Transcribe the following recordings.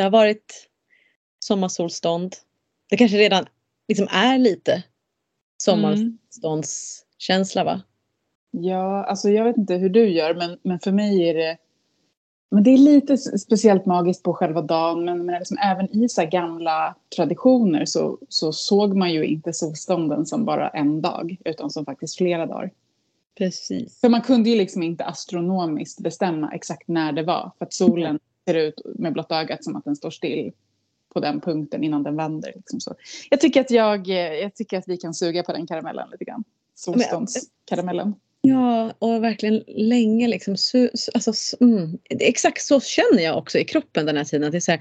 Det har varit sommarsolstånd. Det kanske redan liksom är lite sommarståndskänsla va? Ja, alltså jag vet inte hur du gör men, men för mig är det men det är lite speciellt magiskt på själva dagen men, men liksom även i så gamla traditioner så, så såg man ju inte solstånden som bara en dag utan som faktiskt flera dagar. Precis. För man kunde ju liksom inte astronomiskt bestämma exakt när det var för att solen ser ut med blotta ögat som att den står still på den punkten innan den vänder. Liksom så. Jag, tycker att jag, jag tycker att vi kan suga på den karamellen lite grann. Solståndskaramellen. Ja, och verkligen länge liksom. Alltså, mm, exakt så känner jag också i kroppen den här tiden. Att det, är så här,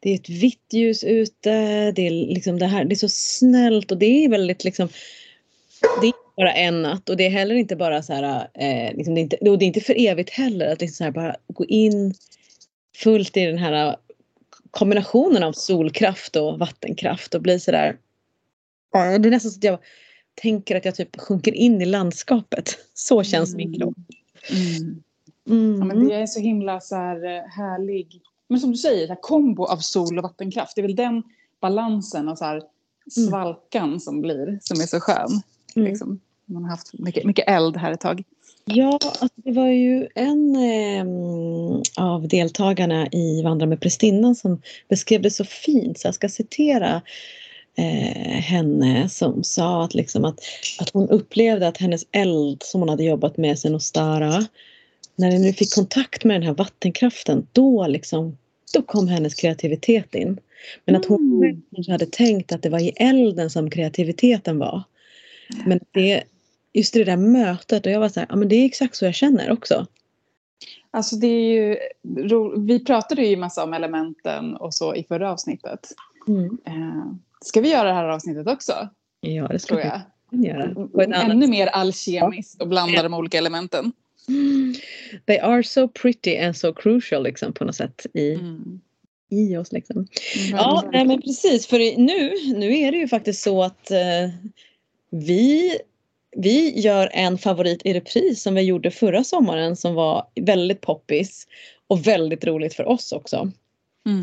det är ett vitt ljus ute, det är, liksom det, här, det är så snällt och det är väldigt liksom det är inte bara en natt och det är heller inte bara så här, eh, liksom det, är inte, det är inte för evigt heller att liksom så här bara gå in fullt i den här kombinationen av solkraft och vattenkraft och bli sådär. Det är nästan så att jag tänker att jag typ sjunker in i landskapet. Så känns mm. min kropp. Mm. Mm. Ja, men det är så himla så här eh, härlig, men som du säger, här kombo av sol och vattenkraft. Det är väl den balansen och så här mm. svalkan som blir, som är så skön. Mm. Liksom. Man har haft mycket, mycket eld här ett tag. Ja, alltså det var ju en eh, av deltagarna i Vandra med prästinnan som beskrev det så fint så jag ska citera eh, henne som sa att, liksom att, att hon upplevde att hennes eld som hon hade jobbat med sen Ostara när den nu fick kontakt med den här vattenkraften då liksom då kom hennes kreativitet in. Men att hon mm. hade tänkt att det var i elden som kreativiteten var. Men det, just det där mötet och jag var så här, ja men det är exakt så jag känner också. Alltså det är ju, vi pratade ju massa om elementen och så i förra avsnittet. Mm. Eh, ska vi göra det här avsnittet också? Ja, det ska vi göra. Ännu mer alkemiskt och blanda de olika elementen. They are so pretty and so crucial liksom på något sätt i, mm. i oss. Liksom. Mm, ja, nej, men precis. För nu, nu är det ju faktiskt så att uh, vi vi gör en favorit i repris som vi gjorde förra sommaren som var väldigt poppis och väldigt roligt för oss också. Mm.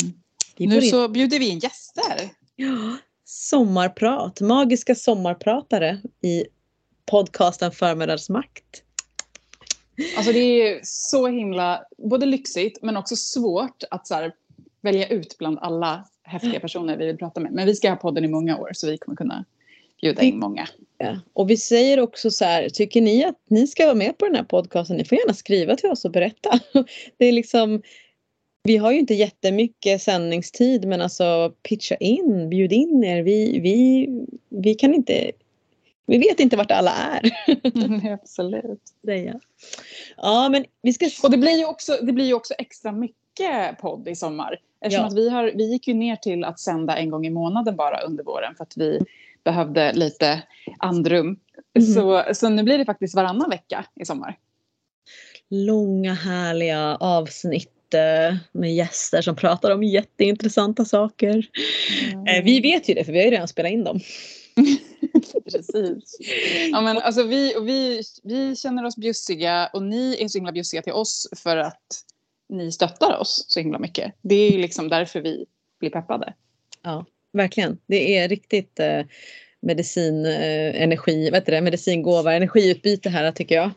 Nu så bjuder vi in gäster. Ja, sommarprat, magiska sommarpratare i podcasten Förmiddagsmakt. Alltså det är så himla, både lyxigt men också svårt att så här, välja ut bland alla häftiga personer vi vill prata med. Men vi ska ha podden i många år så vi kommer kunna bjuda in många. Ja. Och vi säger också så här, tycker ni att ni ska vara med på den här podcasten, ni får gärna skriva till oss och berätta. Det är liksom, vi har ju inte jättemycket sändningstid men alltså pitcha in, bjud in er. Vi, vi, vi kan inte vi vet inte vart alla är. Mm, absolut. Säga. Ja, men vi ska... Och det blir ju också, det blir ju också extra mycket podd i sommar. Eftersom ja. att vi, har, vi gick ju ner till att sända en gång i månaden bara under våren för att vi behövde lite andrum. Mm. Så, så nu blir det faktiskt varannan vecka i sommar. Långa härliga avsnitt eh, med gäster som pratar om jätteintressanta saker. Mm. Vi vet ju det för vi har ju redan spelat in dem. Precis. Ja, men alltså vi, vi, vi känner oss bjussiga och ni är så himla bjussiga till oss för att ni stöttar oss så himla mycket. Det är ju liksom därför vi blir peppade. Ja, verkligen. Det är riktigt eh, medicin, eh, energi, vad heter det, medicingåva, energiutbyte här tycker jag.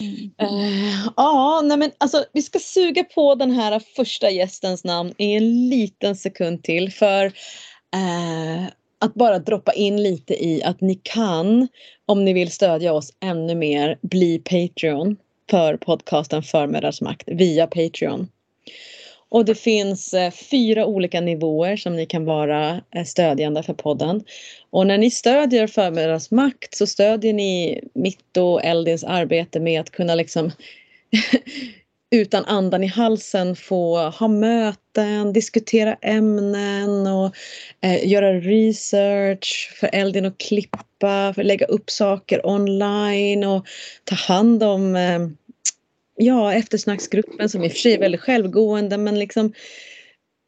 Mm. Uh, ja, nej men alltså vi ska suga på den här första gästens namn i en liten sekund till för uh, att bara droppa in lite i att ni kan, om ni vill stödja oss ännu mer, bli Patreon för podcasten Förmiddagsmakt via Patreon. Och det finns eh, fyra olika nivåer som ni kan vara eh, stödjande för podden. Och när ni stödjer Förmiddagsmakt så stödjer ni mitt och Eldins arbete med att kunna liksom utan andan i halsen få ha möten, diskutera ämnen och eh, göra research, för Eldin att klippa, för att lägga upp saker online och ta hand om eh, ja, eftersnacksgruppen som i och för sig är väldigt självgående men liksom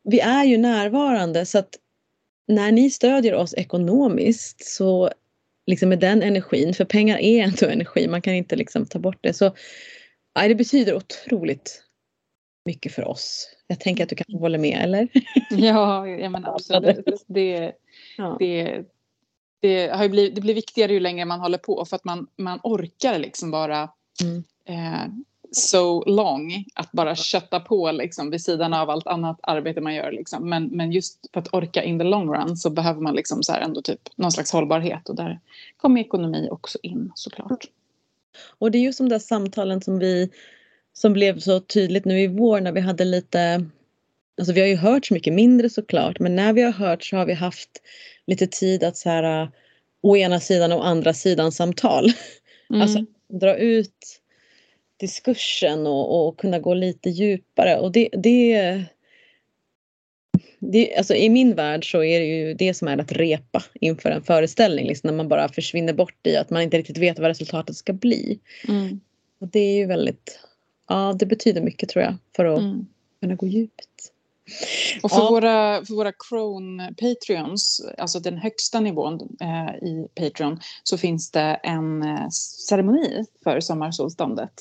vi är ju närvarande så att när ni stödjer oss ekonomiskt så liksom med den energin, för pengar är ändå energi, man kan inte liksom ta bort det. Så ja, det betyder otroligt mycket för oss. Jag tänker att du kanske håller med, eller? Ja, ja men absolut. Det, ja. det, det, har blivit, det blir viktigare ju längre man håller på för att man, man orkar liksom bara mm. eh, so long att bara kötta på liksom, vid sidan av allt annat arbete man gör. Liksom. Men, men just för att orka in the long run så behöver man liksom så här ändå typ någon slags hållbarhet och där kommer ekonomi också in såklart. Och det är just de där samtalen som vi som blev så tydligt nu i vår när vi hade lite Alltså vi har ju hört så mycket mindre såklart men när vi har hört så har vi haft lite tid att så här å ena sidan och andra sidan samtal. Mm. Alltså dra ut diskursen och, och kunna gå lite djupare och det, det, det, alltså I min värld så är det ju det som är att repa inför en föreställning. Liksom när man bara försvinner bort i att man inte riktigt vet vad resultatet ska bli. Mm. Och det är ju väldigt, ja det betyder mycket tror jag för att mm. kunna gå djupt. Och för, ja. våra, för våra Crone Patreons, alltså den högsta nivån eh, i Patreon, så finns det en eh, ceremoni för sommarsolståndet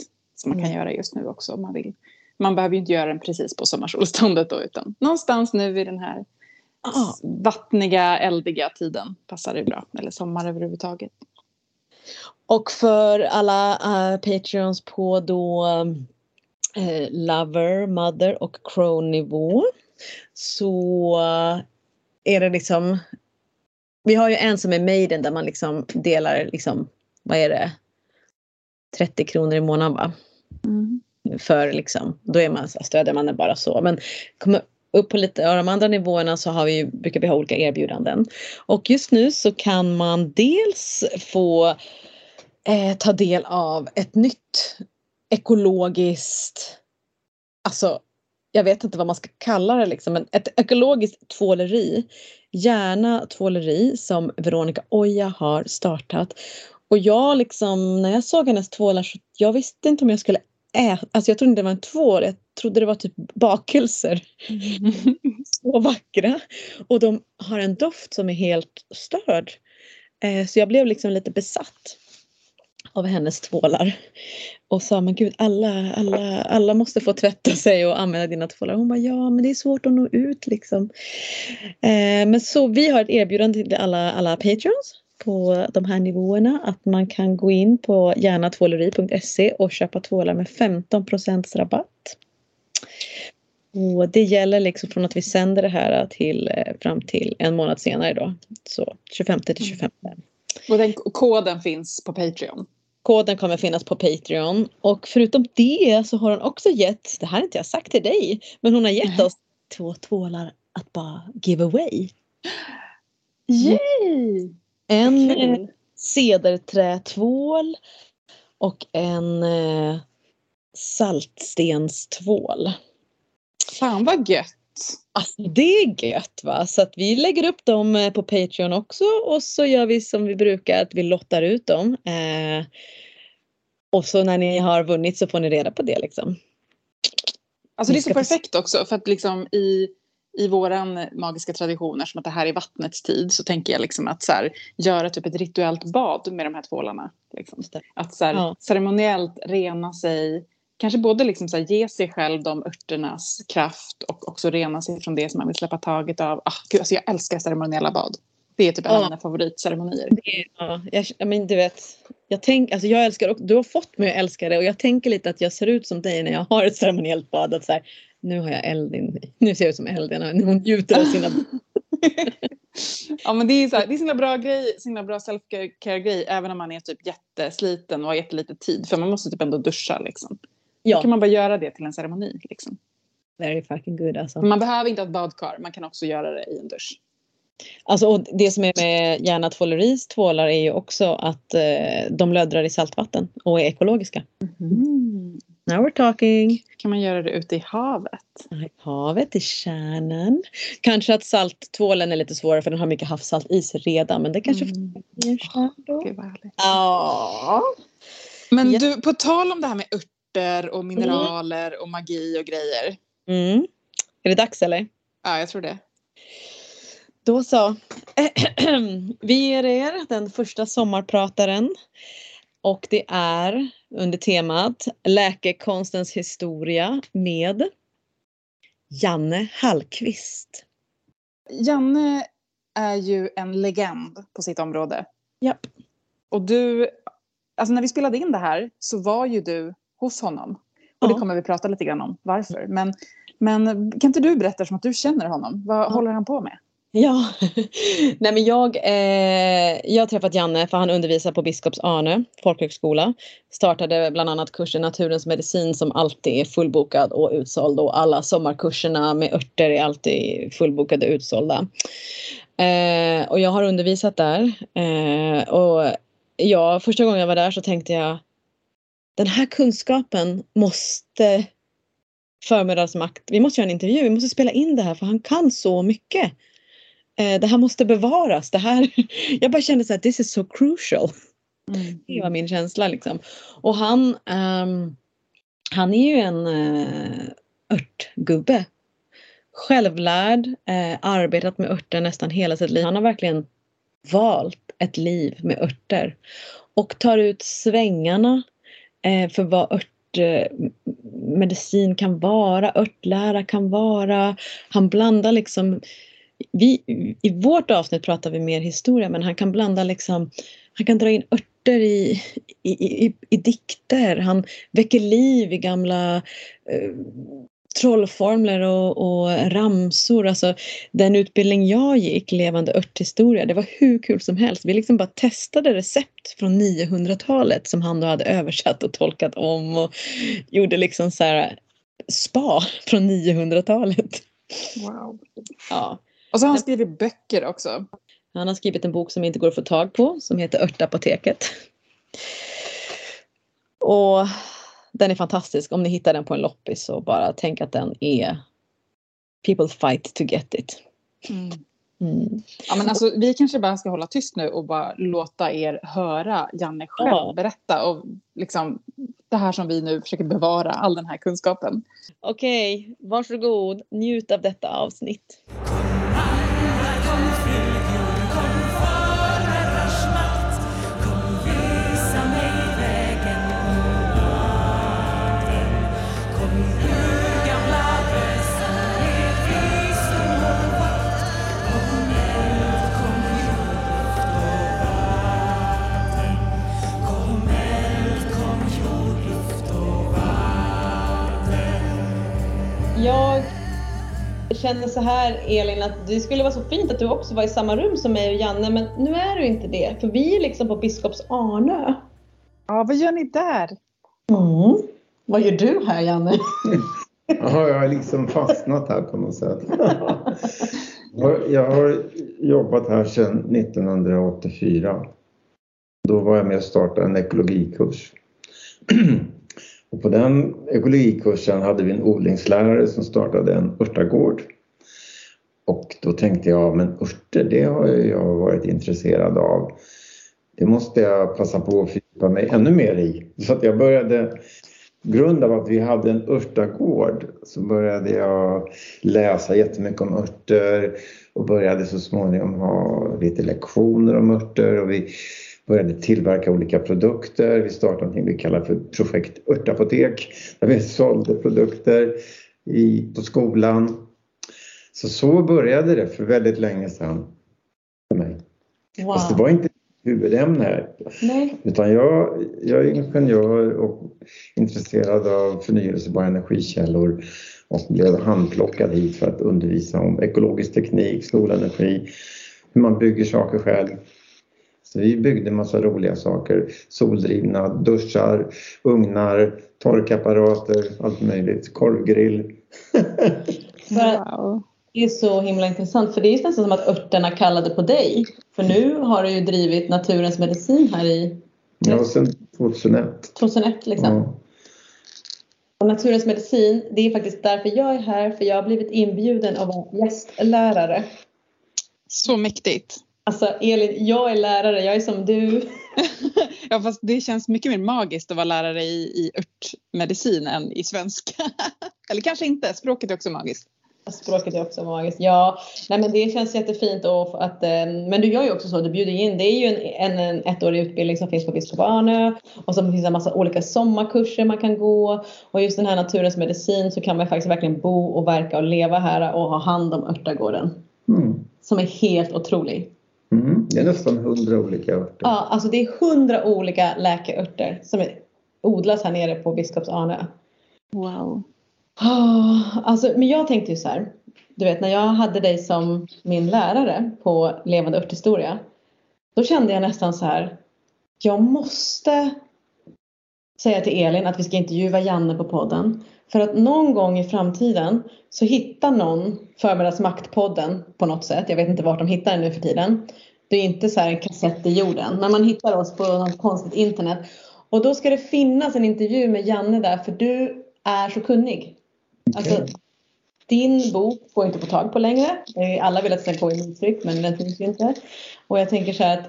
som man kan mm. göra just nu också om man vill. Man behöver ju inte göra den precis på sommarsolståndet då utan någonstans nu i den här ah. vattniga, eldiga tiden passar det bra. Eller sommar överhuvudtaget. Och för alla uh, Patreons på då uh, Lover, Mother och Crow nivå så uh, är det liksom vi har ju en som är Maiden där man liksom delar liksom, vad är det, 30 kronor i månaden va? Mm. För liksom, då är man, stödjer man det bara så. Men kommer upp på lite av de andra nivåerna så har vi, brukar vi ha olika erbjudanden. Och just nu så kan man dels få eh, ta del av ett nytt ekologiskt, alltså jag vet inte vad man ska kalla det liksom, men ett ekologiskt tvåleri. Gärna tvåleri som Veronica Oja har startat. Och jag liksom, när jag såg hennes tvålar så jag visste inte om jag skulle äta, alltså jag trodde inte det var en tvål, jag trodde det var typ bakelser. Mm. så vackra. Och de har en doft som är helt störd. Eh, så jag blev liksom lite besatt av hennes tvålar. Och sa men gud alla, alla, alla måste få tvätta sig och använda dina tvålar. Hon bara ja men det är svårt att nå ut liksom. Eh, men så vi har ett erbjudande till alla, alla patreons på de här nivåerna att man kan gå in på gärnatvåleri.se och köpa tvålar med 15% rabatt. Och det gäller liksom från att vi sänder det här till eh, fram till en månad senare då. Så 25 till 25. Och den koden finns på Patreon? Koden kommer finnas på Patreon och förutom det så har hon också gett, det här har inte jag sagt till dig, men hon har gett oss två tvålar att bara give away. Yay! En eh, cederträtvål och en eh, saltstenstvål. Fan vad gött! Alltså det är gött va, så att vi lägger upp dem eh, på Patreon också och så gör vi som vi brukar att vi lottar ut dem. Eh, och så när ni har vunnit så får ni reda på det liksom. Alltså det är så perfekt också för att liksom i i våran magiska tradition, eftersom att det här är vattnets tid, så tänker jag liksom att så här, göra typ ett rituellt bad med de här tvålarna. Liksom. Att så här, ja. ceremoniellt rena sig, kanske både liksom så här, ge sig själv de örternas kraft och också rena sig från det som man vill släppa taget av. Ah, gud, alltså jag älskar ceremoniella bad. Det är typ en ja. av mina favoritceremonier. Ja, jag, men du vet, jag, tänk, alltså jag älskar och du har fått mig att älska det och jag tänker lite att jag ser ut som dig när jag har ett ceremoniellt bad. Att så här, nu har jag eld in Nu ser jag ut som elden när hon njuter av sina... ja men det är så här, det är så bra grej, så bra self-care grej även om man är typ jättesliten och har jättelite tid för man måste typ ändå duscha liksom. Ja. Då kan man bara göra det till en ceremoni liksom. Very fucking good alltså. Man behöver inte ha ett badkar, man kan också göra det i en dusch. Alltså, och det som är med Järna tvåleris tvålar är ju också att eh, de löddrar i saltvatten och är ekologiska. Mm. Now we're talking. Kan man göra det ute i havet? I havet, i kärnan. Kanske att salttvålen är lite svårare för den har mycket havssalt i sig redan. Men det kanske mm. får oh, Ja. Men du, på tal om det här med örter och mineraler mm. och magi och grejer. Mm. Är det dags eller? Ja, jag tror det. Då så. Vi ger er den första sommarprataren. Och det är under temat Läkekonstens historia med Janne Hallqvist. Janne är ju en legend på sitt område. Japp. Och du, alltså när vi spelade in det här så var ju du hos honom. Och det Ja. kommer vi prata lite grann om varför. Men, men kan inte du berätta som att du känner honom? Vad håller han på med? Ja, nej men jag, eh, jag har träffat Janne för han undervisar på Biskops Arne folkhögskola. Startade bland annat kursen Naturens medicin som alltid är fullbokad och utsåld och alla sommarkurserna med örter är alltid fullbokade och utsålda. Eh, och jag har undervisat där eh, och ja, första gången jag var där så tänkte jag den här kunskapen måste förmiddagsmakt, vi måste göra en intervju, vi måste spela in det här för han kan så mycket. Eh, det här måste bevaras. Det här, jag bara kände så att this is so crucial. Det var min känsla liksom. Och han, ehm, han är ju en uh, örtgubbe. Självlärd, eh, arbetat med örter nästan hela sitt liv. Han har verkligen valt ett liv med örter. Och tar ut svängarna eh, för vad örtmedicin kan vara, örtlära kan vara. Han blandar liksom vi, I vårt avsnitt pratar vi mer historia men han kan blanda liksom Han kan dra in örter i, i, i, i dikter. Han väcker liv i gamla eh, trollformler och, och ramsor. Alltså, den utbildning jag gick, levande örthistoria, det var hur kul som helst. Vi liksom bara testade recept från 900-talet som han då hade översatt och tolkat om och gjorde liksom så här spa från 900-talet. Wow. Ja. Och så har han skrivit böcker också. Han har skrivit en bok som inte går att få tag på som heter Örtapoteket. Och den är fantastisk. Om ni hittar den på en loppis så bara tänk att den är People fight to get it. Mm. Ja, men alltså, vi kanske bara ska hålla tyst nu och bara låta er höra Janne själv Ja. berätta. Och liksom, det här som vi nu försöker bevara, all den här kunskapen. Okej, varsågod. Njut av detta avsnitt. Jag känner så här Elin att det skulle vara så fint att du också var i samma rum som mig och Janne men nu är du inte det för vi är liksom på Biskops Arnö. Ja, vad gör ni där? Mm. Vad gör du här Janne? Jaha, jag har liksom fastnat här på något sätt. Jag- Jag har jobbat här sedan 1984. Då var jag med och startade en ekologikurs. Och på den ekologikursen hade vi en odlingslärare som startade en örtagård. Och då tänkte jag, men örter det har jag varit intresserad av. Det måste jag passa på att fördjupa mig ännu mer i. Så att jag började grund av att vi hade en örtagård så började jag läsa jättemycket om örter och började så småningom ha lite lektioner om örter och vi började tillverka olika produkter. Vi startade något vi kallar för projekt Örtapotek där vi sålde produkter i, på skolan. Så så började det för väldigt länge sedan för mig. Fast det var inte huvudämne här. Nej. Utan jag, jag är ingenjör och intresserad av förnyelsebara energikällor och blev handplockad hit för att undervisa om ekologisk teknik, solenergi, hur man bygger saker själv. Så vi byggde en massa roliga saker. Soldrivna duschar, ugnar, torkapparater, allt möjligt. Korvgrill. Wow. Det är så himla intressant för det är nästan som att örterna kallade på dig. För nu har du ju drivit Naturens medicin här i Ja, sen 2001. 2001 liksom. Ja. Och Naturens medicin, det är faktiskt därför jag är här för jag har blivit inbjuden av en gästlärare. Så mäktigt. Alltså Elin, jag är lärare, jag är som du. Ja, fast det känns mycket mer magiskt att vara lärare i, i örtmedicin än i svenska. Eller kanske inte, språket är också magiskt. Språket är också magiskt. Ja, nej men det känns jättefint. Och att, eh, men du gör ju också så, du bjuder in. Det är ju en, en, en ettårig utbildning som finns på Biskop Arnö. Och så finns det en massa olika sommarkurser man kan gå. Och just den här naturens medicin så kan man faktiskt verkligen bo och verka och leva här och ha hand om örtagården. Mm. Som är helt otrolig. Mm. Det är nästan hundra olika örter. Ja, alltså det är hundra olika läkeörter som odlas här nere på Biskops Arnö. Wow. Oh, alltså, men jag tänkte ju så här. Du vet när jag hade dig som min lärare på levande örthistoria. Då kände jag nästan så här. Jag måste säga till Elin att vi ska intervjua Janne på podden. För att någon gång i framtiden så hittar någon Förmiddagsmaktpodden på något sätt. Jag vet inte vart de hittar den nu för tiden. Det är inte så här en kassett i jorden. När man hittar oss på något konstigt internet. Och då ska det finnas en intervju med Janne där för du är så kunnig. Okay. Alltså, din bok går inte få tag på längre. Alla vill att den ska gå i nytryck men den finns ju inte. Och jag tänker så här att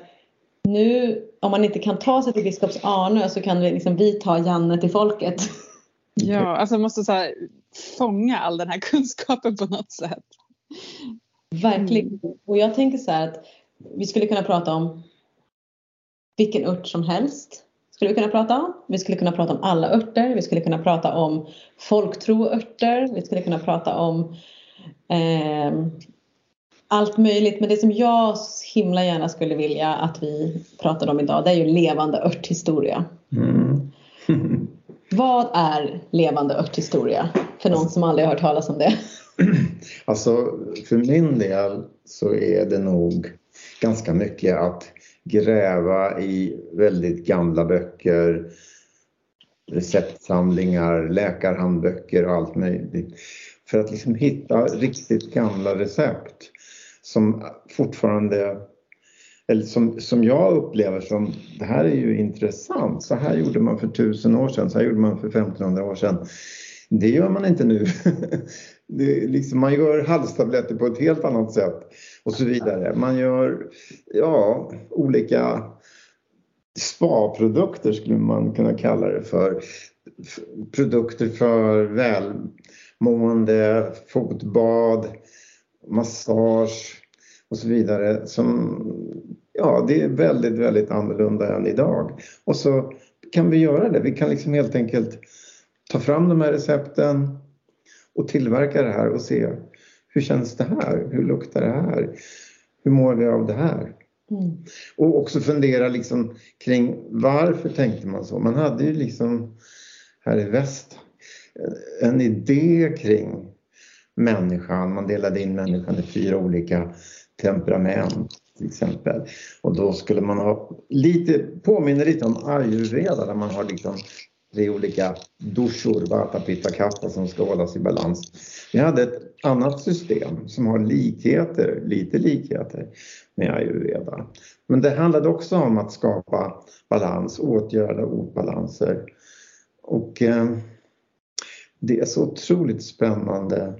nu om man inte kan ta sig till Biskops Arnö så kan vi, liksom, vi ta Janne till folket. Ja, alltså måste så här, fånga all den här kunskapen på något sätt. Verkligen. Mm. Och jag tänker så här att vi skulle kunna prata om vilken ört som helst skulle vi kunna prata om. Vi skulle kunna prata om alla örter. Vi skulle kunna prata om folktroörter. Vi skulle kunna prata om eh, allt möjligt. Men det som jag himla gärna skulle vilja att vi pratade om idag det är ju levande örthistoria. Mm. Vad är levande örthistoria? För någon som aldrig har hört talas om det. Alltså för min del så är det nog ganska mycket att gräva i väldigt gamla böcker, receptsamlingar, läkarhandböcker och allt möjligt. För att liksom hitta riktigt gamla recept som fortfarande, eller som, som jag upplever som, det här är ju intressant. Så här gjorde man för tusen år sedan, så här gjorde man för 1500 år sedan. Det gör man inte nu. Det liksom, man gör halstabletter på ett helt annat sätt och så vidare. Man gör ja, olika spa-produkter skulle man kunna kalla det för. Produkter för välmående, fotbad, massage och så vidare. Som, ja, det är väldigt, väldigt annorlunda än idag. Och så kan vi göra det. Vi kan liksom helt enkelt ta fram de här recepten och tillverka det här och se hur känns det här? Hur luktar det här? Hur mår vi av det här? Mm. Och också fundera liksom kring varför tänkte man så? Man hade ju liksom här i väst en idé kring människan. Man delade in människan i fyra olika temperament till exempel. Och då skulle man ha lite, påminner lite om ayurveda där man har liksom tre olika doshor, vata, pitta, kappa som ska hållas i balans. Vi hade ett annat system som har likheter, lite likheter med ayurveda. Men det handlade också om att skapa balans, åtgärda obalanser. Och eh, det är så otroligt spännande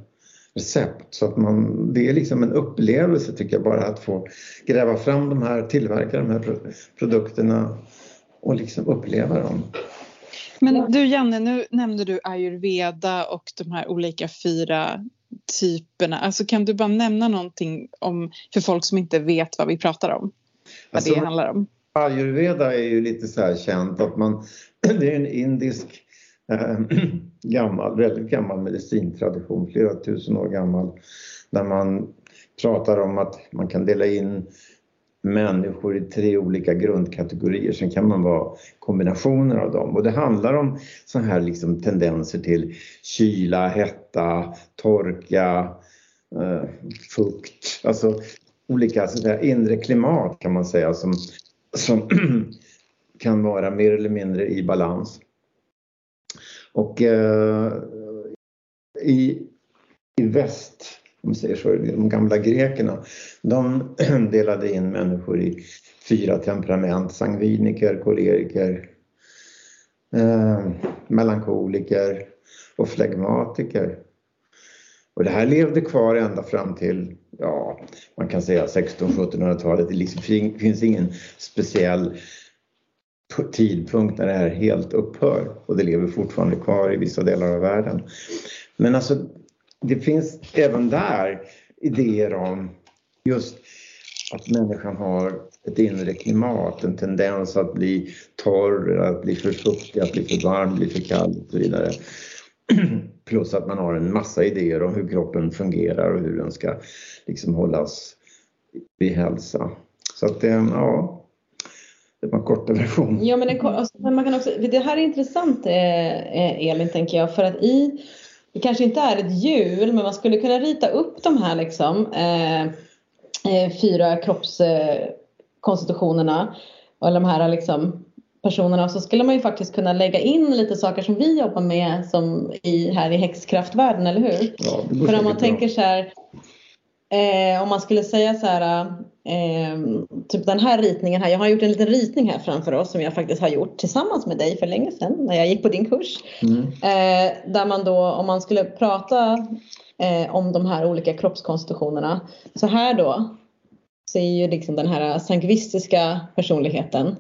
recept så att man, det är liksom en upplevelse tycker jag bara att få gräva fram de här, tillverka de här produkterna och liksom uppleva dem. Men du Janne, nu nämnde du ayurveda och de här olika fyra typerna. Alltså kan du bara nämna någonting om, för folk som inte vet vad vi pratar om? Vad alltså, det handlar om? Ayurveda är ju lite så här känt att man, det är en indisk Ehm, gammal, väldigt gammal medicintradition, flera tusen år gammal, där man pratar om att man kan dela in människor i tre olika grundkategorier. Sen kan man vara kombinationer av dem och det handlar om så här liksom tendenser till kyla, hetta, torka, eh, fukt, alltså olika så där, inre klimat kan man säga som, som kan vara mer eller mindre i balans. Och eh, i, i väst om vi säger så, de gamla grekerna, de delade in människor i fyra temperament, sangviniker, koleriker, eh, melankoliker och flegmatiker. Och det här levde kvar ända fram till, ja, man kan säga 1600-1700-talet. Det liksom finns ingen speciell tidpunkt när det här helt upphör och det lever fortfarande kvar i vissa delar av världen. Men alltså det finns även där idéer om just att människan har ett inre klimat, en tendens att bli torr, att bli för fuktig, att bli för varm, bli för kall och så vidare. Plus att man har en massa idéer om hur kroppen fungerar och hur den ska liksom hållas vid hälsa. Så att eh, ja, det var en korta version. Ja, men, en, alltså, man kan också, det här är intressant eh, Elin, tänker jag, för att i, det kanske inte är ett hjul, men man skulle kunna rita upp de här liksom, eh, eh fyra kroppskonstitutionerna, eh, eller de här liksom, personerna, så skulle man ju faktiskt kunna lägga in lite saker som vi jobbar med som i, här i häxkraftvärlden, eller hur? Ja, för om man tänker så här, Eh, om man skulle säga så här, eh, typ den här ritningen här. Jag har gjort en liten ritning här framför oss som jag faktiskt har gjort tillsammans med dig för länge sedan när jag gick på din kurs. Mm. Eh, där man då, om man skulle prata eh, om de här olika kroppskonstitutionerna. Så här då så är ju liksom den här sangvistiska personligheten.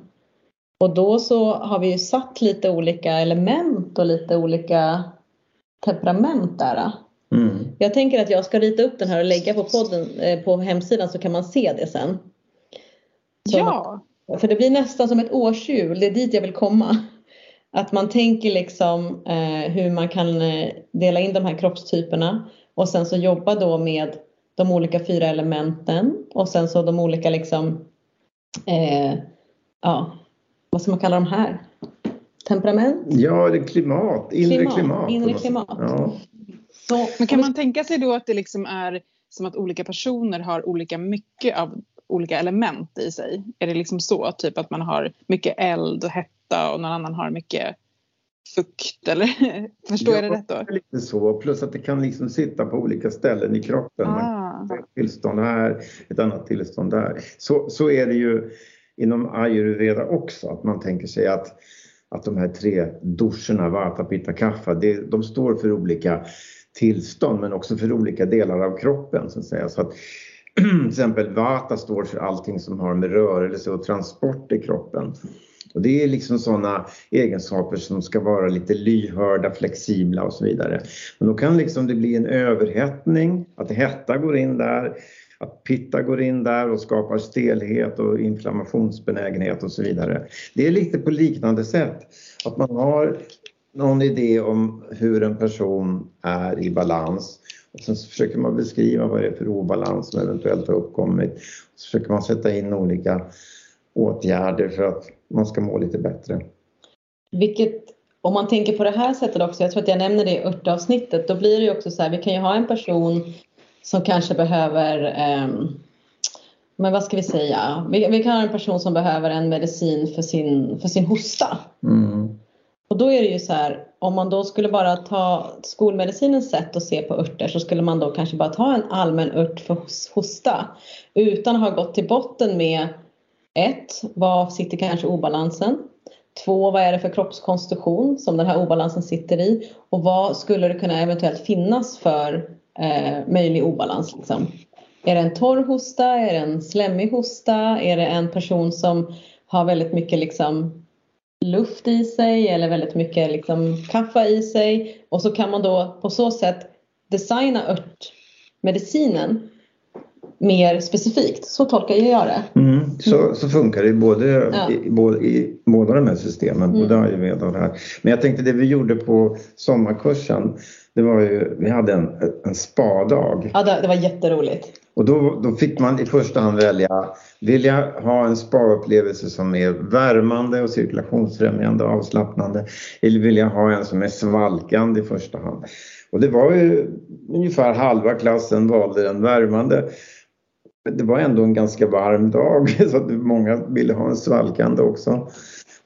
Och då så har vi ju satt lite olika element och lite olika temperament där. Mm. Jag tänker att jag ska rita upp den här och lägga på podden eh, på hemsidan så kan man se det sen. Så ja! Man, för det blir nästan som ett årshjul, det är dit jag vill komma. Att man tänker liksom eh, hur man kan eh, dela in de här kroppstyperna och sen så jobba då med de olika fyra elementen och sen så de olika liksom eh, ja, vad ska man kalla de här? Temperament? Ja, det är klimat, inre klimat. klimat inre klimat. Ja. Så, Men kan man tänka sig då att det liksom är som att olika personer har olika mycket av olika element i sig? Är det liksom så? Typ att man har mycket eld och hetta och någon annan har mycket fukt eller förstår ja, jag det rätt då? lite så, plus att det kan liksom sitta på olika ställen i kroppen. Ah. ett tillstånd här, ett annat tillstånd där. Så, så är det ju inom ayurveda också, att man tänker sig att, att de här tre doscherna, vata, pitta, kaffa, det, de står för olika tillstånd men också för olika delar av kroppen så att säga. Så att, till exempel Vata står för allting som har med rörelse och transport i kroppen. Och det är liksom sådana egenskaper som ska vara lite lyhörda, flexibla och så vidare. Men då kan liksom det bli en överhettning, att hetta går in där, att pitta går in där och skapar stelhet och inflammationsbenägenhet och så vidare. Det är lite på liknande sätt, att man har någon idé om hur en person är i balans. Och sen så försöker man beskriva vad det är för obalans som eventuellt har uppkommit. Så försöker man sätta in olika åtgärder för att man ska må lite bättre. Vilket, om man tänker på det här sättet också, jag tror att jag nämner det i örtavsnittet, då blir det ju också så här, vi kan ju ha en person som kanske behöver eh, men vad ska vi säga? Vi, vi, kan ha en person som behöver en medicin för sin, för sin hosta. Mm. Och då är det ju så här, om man då skulle bara ta skolmedicinens sätt att se på örter så skulle man då kanske bara ta en allmän ört för hosta utan att ha gått till botten med ett, Vad sitter kanske obalansen? Två, Vad är det för kroppskonstitution som den här obalansen sitter i? Och vad skulle det kunna eventuellt finnas för eh, möjlig obalans? Liksom? Är det en torr hosta? Är det en slemmig hosta? Är det en person som har väldigt mycket liksom luft i sig eller väldigt mycket liksom kaffe i sig. Och så kan man då på så sätt designa örtmedicinen mer specifikt. Så tolkar jag det. Mm, så, så funkar det både, ja. i, både, i båda de här systemen, mm. både ayurveda och det här. Men jag tänkte det vi gjorde på sommarkursen, det var ju, vi hade en, en spadag. Ja, det, det var jätteroligt. Och då, då fick man i första hand välja, vill jag ha en spa-upplevelse som är värmande och cirkulationsfrämjande och avslappnande eller vill jag ha en som är svalkande i första hand? Och det var ju ungefär halva klassen valde den värmande. Det var ändå en ganska varm dag så att många ville ha en svalkande också.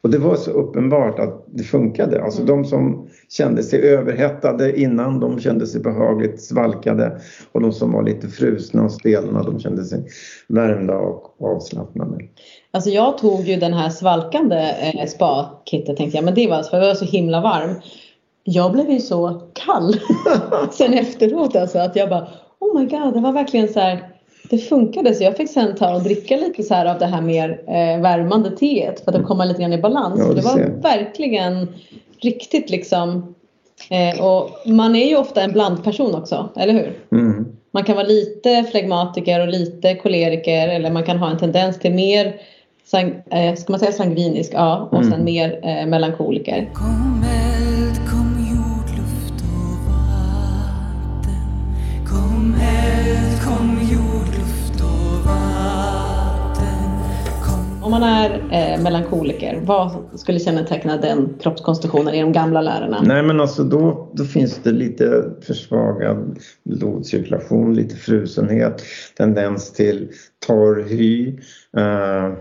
Och det var så uppenbart att det funkade. Alltså de som kände sig överhettade innan, de kände sig behagligt svalkade. Och de som var lite frusna och stelna, de kände sig värmda och avslappnade. Alltså jag tog ju den här svalkande eh, spa-kittet tänkte jag, men det var alltså, för jag var så himla varm. Jag blev ju så kall sen efteråt alltså att jag bara Oh my god, det var verkligen så här det funkade så jag fick sen ta och dricka lite så här av det här mer eh, värmande teet för att komma lite grann i balans. Ja, det var verkligen riktigt liksom Eh, och man är ju ofta en blandperson också, eller hur? Mm. Man kan vara lite flegmatiker och lite koleriker eller man kan ha en tendens till mer sang, eh, ska man säga sangvinisk, ja, och Mm. sen mer eh, melankoliker. Kom Om man är eh, melankoliker, vad skulle känneteckna den kroppskonstitutionen i de gamla lärorna? Nej men alltså då, då finns det lite försvagad blodcirkulation, lite frusenhet, tendens till torr hy. Eh,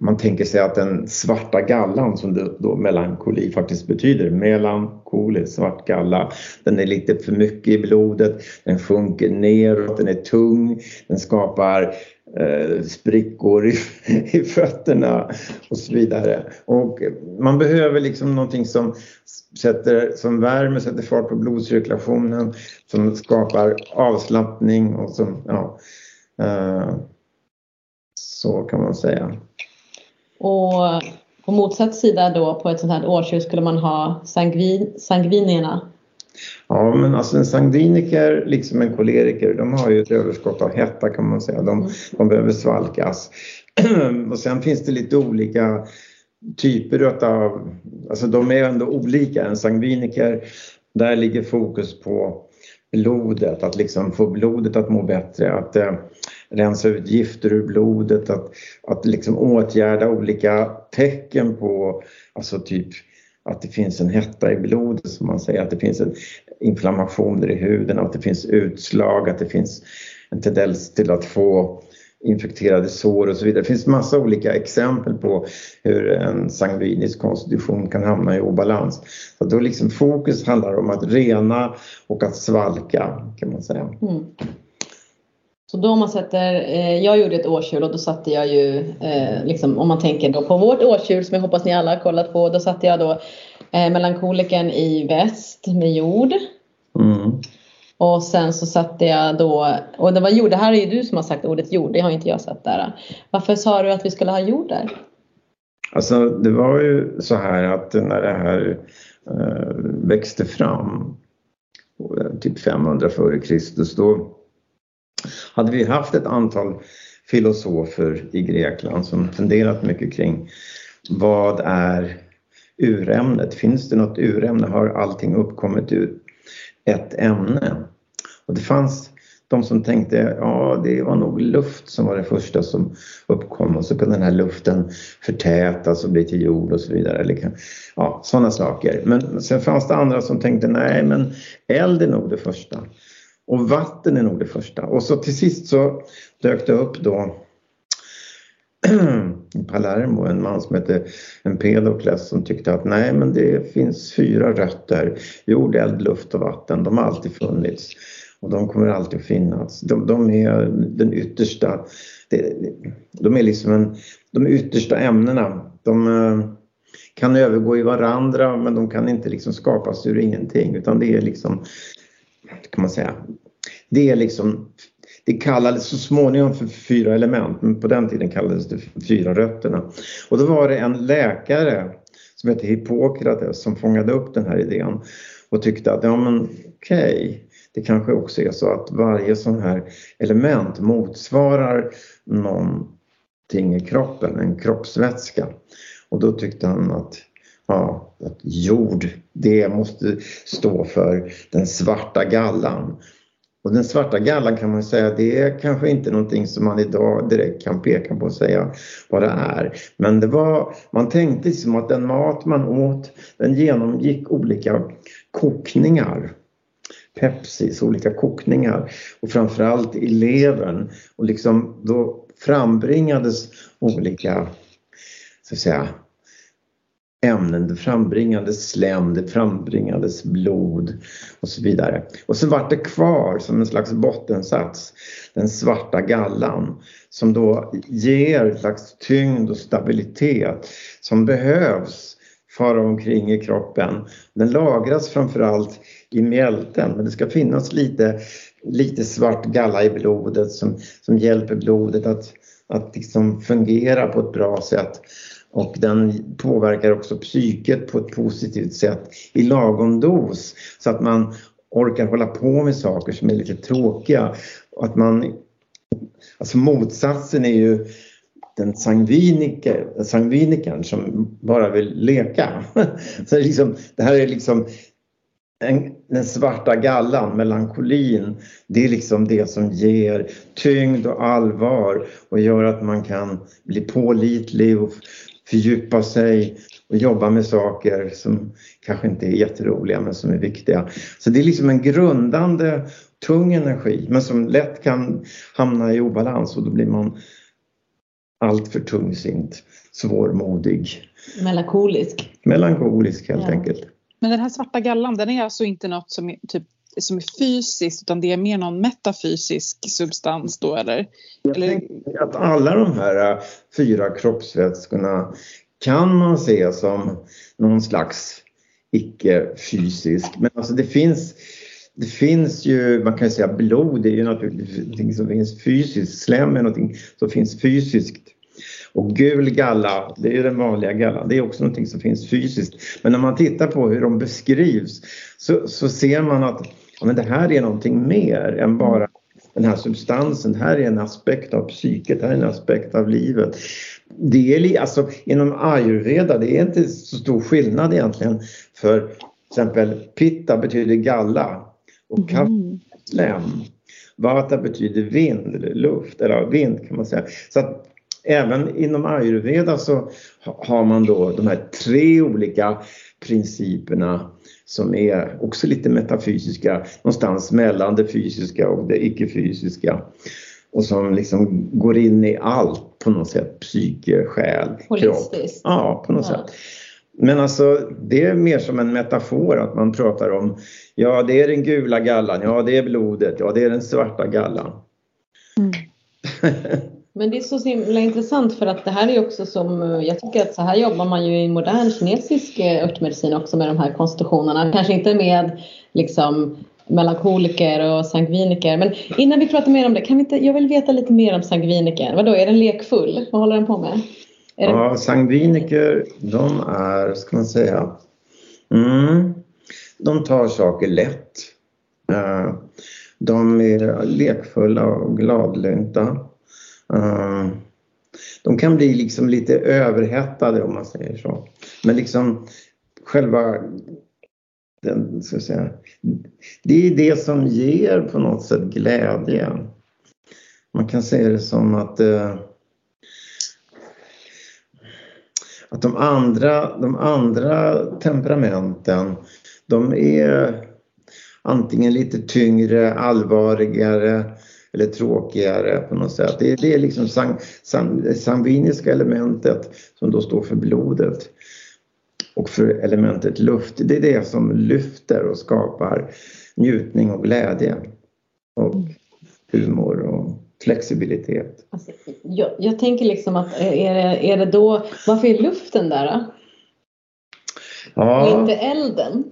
man tänker sig att den svarta gallan som det då melankoli faktiskt betyder, melankoli, svart galla, den är lite för mycket i blodet, den sjunker neråt, den är tung, den skapar eh, Eh, sprickor i, i fötterna och så vidare. Och man behöver liksom någonting som sätter, som värmer, sätter fart på blodcirkulationen, som skapar avslappning och som, ja, eh, så kan man säga. Och på motsatt sida då på ett sånt här årsdjur skulle man ha sangvin, sangvinierna. Ja, men alltså en sangviniker, liksom en koleriker, de har ju ett överskott av hetta kan man säga. De, de behöver svalkas. och sen finns det lite olika typer av, alltså de är ändå olika. En sangviniker, där ligger fokus på blodet, att liksom få blodet att må bättre, att eh, rensa ut gifter ur blodet, att, att liksom åtgärda olika tecken på, alltså typ att det finns en hetta i blodet som man säger, att det finns en inflammationer i huden, att det finns utslag, att det finns en tendens till att få infekterade sår och så vidare. Det finns massa olika exempel på hur en sangvinisk konstitution kan hamna i obalans. Så då liksom fokus handlar om att rena och att svalka kan man säga. Mm. Så då om man sätter, eh, jag gjorde ett årsdjur och då satte jag ju, eh, liksom, om man tänker då på vårt årsdjur som jag hoppas ni alla har kollat på, då satte jag då eh, melankolikern i väst med jord. Mm. Och sen så satte jag då, och det var jord, det här är ju du som har sagt ordet jord, det har inte jag satt där. Varför sa du att vi skulle ha jord där? Alltså det var ju så här att när det här eh, växte fram, typ 500 före Kristus, då hade vi haft ett antal filosofer i Grekland som funderat mycket kring vad är urämnet? Finns det något urämne? Har allting uppkommit ur ett ämne? Och det fanns de som tänkte ja det var nog luft som var det första som uppkom och så kunde den här luften förtätas och bli till jord och så vidare. Eller, kan- ja, sådana saker. Men sen fanns det andra som tänkte nej men eld är nog det första. Och vatten är nog det första. Och så till sist så dök det upp då i Palermo en man som hette Empedokles som tyckte att nej men det finns fyra rötter. Jord, eld, luft och vatten. De har alltid funnits. Och de kommer alltid att finnas. De, de är den yttersta, de är liksom en, de yttersta ämnena. De eh, kan övergå i varandra men de kan inte liksom skapas ur ingenting utan det är liksom, kan man säga, det är liksom det kallades så småningom för fyra element, men på den tiden kallades det för fyra rötterna. Och då var det en läkare som hette Hippokrates som fångade upp den här idén och tyckte att ja men okej, det kanske också är så att varje sån här element motsvarar någonting i kroppen, en kroppsvätska. Och då tyckte han att Ja, att jord, det måste stå för den svarta gallan. Och den svarta gallan kan man säga, det är kanske inte någonting som man idag direkt kan peka på och säga vad det är. Men det var, man tänkte som att den mat man åt, den genomgick olika kokningar. Pepsis, olika kokningar och framförallt i levern. Och liksom då frambringades olika, så att säga, ämnen, det frambringades slem, det frambringades blod och så vidare. Och så vart det kvar som en slags bottensats, den svarta gallan som då ger en slags tyngd och stabilitet som behövs fara omkring i kroppen. Den lagras framförallt i mjälten men det ska finnas lite, lite svart galla i blodet som, som hjälper blodet att, att liksom fungera på ett bra sätt och den påverkar också psyket på ett positivt sätt i lagom dos så att man orkar hålla på med saker som är lite tråkiga. Och att man, alltså motsatsen är ju den sangviniker, sangvinikern som bara vill leka. Så det, liksom, det här är liksom en, den svarta gallan, melankolin, det är liksom det som ger tyngd och allvar och gör att man kan bli pålitlig och fördjupa sig och jobba med saker som kanske inte är jätteroliga men som är viktiga. Så det är liksom en grundande tung energi men som lätt kan hamna i obalans och då blir man alltför tungsint, svårmodig. Melankolisk. Melankolisk helt Ja. enkelt. Men den här svarta gallan, den är alltså inte något som typ, som är fysiskt utan det är mer någon metafysisk substans då eller? Jag eller att alla de här äh, fyra kroppsvätskorna kan man se som någon slags icke-fysisk. Men alltså det finns, det finns ju, man kan ju säga blod, det är ju naturligtvis någonting som finns fysiskt. Slem är någonting som finns fysiskt. Och gul galla, det är ju den vanliga gallan, det är också någonting som finns fysiskt. Men när man tittar på hur de beskrivs så, så ser man att men det här är någonting mer än bara den här substansen. Det här är en aspekt av psyket, det här är en aspekt av livet. Det är li- alltså, inom ayurveda, det är inte så stor skillnad egentligen. För till exempel pitta betyder galla och Mm. slem. Vata betyder vind eller luft, eller vind kan man säga. Så att även inom ayurveda så ha- har man då de här tre olika principerna som är också lite metafysiska, någonstans mellan det fysiska och det icke-fysiska. Och som liksom går in i allt på något sätt, psyke, själ, kropp. Holistiskt. Ja, på något Ja. sätt. Men alltså det är mer som en metafor att man pratar om, ja det är den gula gallan, ja det är blodet, ja det är den svarta gallan. Mm. Men det är så himla intressant för att det här är också som, eh, jag tycker att så här jobbar man ju i modern kinesisk eh, örtmedicin också med de här konstitutionerna. Kanske inte med liksom melankoliker och sangviniker. Men innan vi pratar mer om det, kan vi inte, jag vill veta lite mer om sangvinikern. Vadå, är den lekfull? Vad håller den på med? Är Ja, sangviniker, de är, ska man säga, mm, de tar saker lätt. Eh, de är lekfulla och gladlynta. Eh, de kan bli liksom lite överhettade om man säger så. Men liksom själva den, ska jag säga, det är det som ger på något sätt glädje. Man kan säga det som att eh, att de andra, de andra temperamenten de är antingen lite tyngre, allvarligare eller tråkigare på något sätt. Det är, det är liksom sang, sang, sangviniska elementet som då står för blodet och för elementet luft. Det är det som lyfter och skapar njutning och glädje och humor och flexibilitet. alltså, jag, jag tänker liksom att eh, är det, är det då, varför är luften där då? Och inte elden?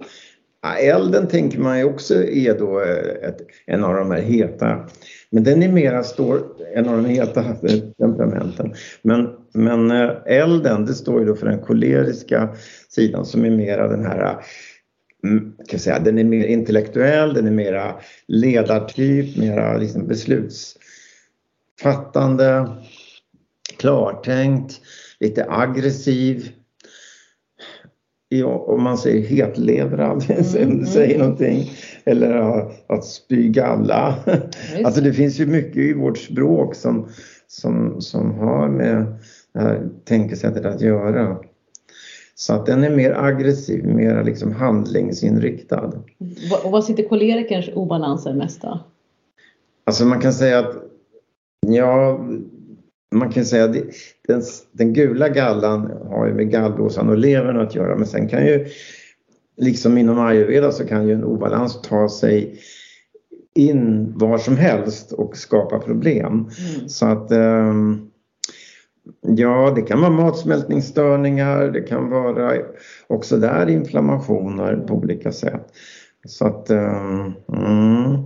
Ja, elden tänker man ju också är då eh, ett, en av de här heta, men den är mera står, en av de heta eh, temperamenten. Men, men eh, elden, det står ju då för den koleriska sidan som är mera den här eh, mm, kan jag säga, den är mer intellektuell, den är mera ledartyp, mera liksom beslutsfattande, klartänkt, lite aggressiv. Ja, om man säger hetlevrad, Mm, det säger någonting. Eller att- spy galla. Just Alltså det finns ju mycket i vårt språk som, som, som har med det här tänkesättet att göra. Så att den är mer aggressiv, mer liksom handlingsinriktad. Och vad sitter kolerikerns obalanser mest då? Alltså man kan säga att, ja, man kan säga att den, den gula gallan har ju med gallblåsan och levern att göra men sen kan ju, liksom inom ayurveda så kan ju en obalans ta sig in var som helst och skapa problem. Mm. Så att ehm, Ja, det kan vara matsmältningsstörningar, det kan vara också där inflammationer på olika sätt. Så att, ehm, mm.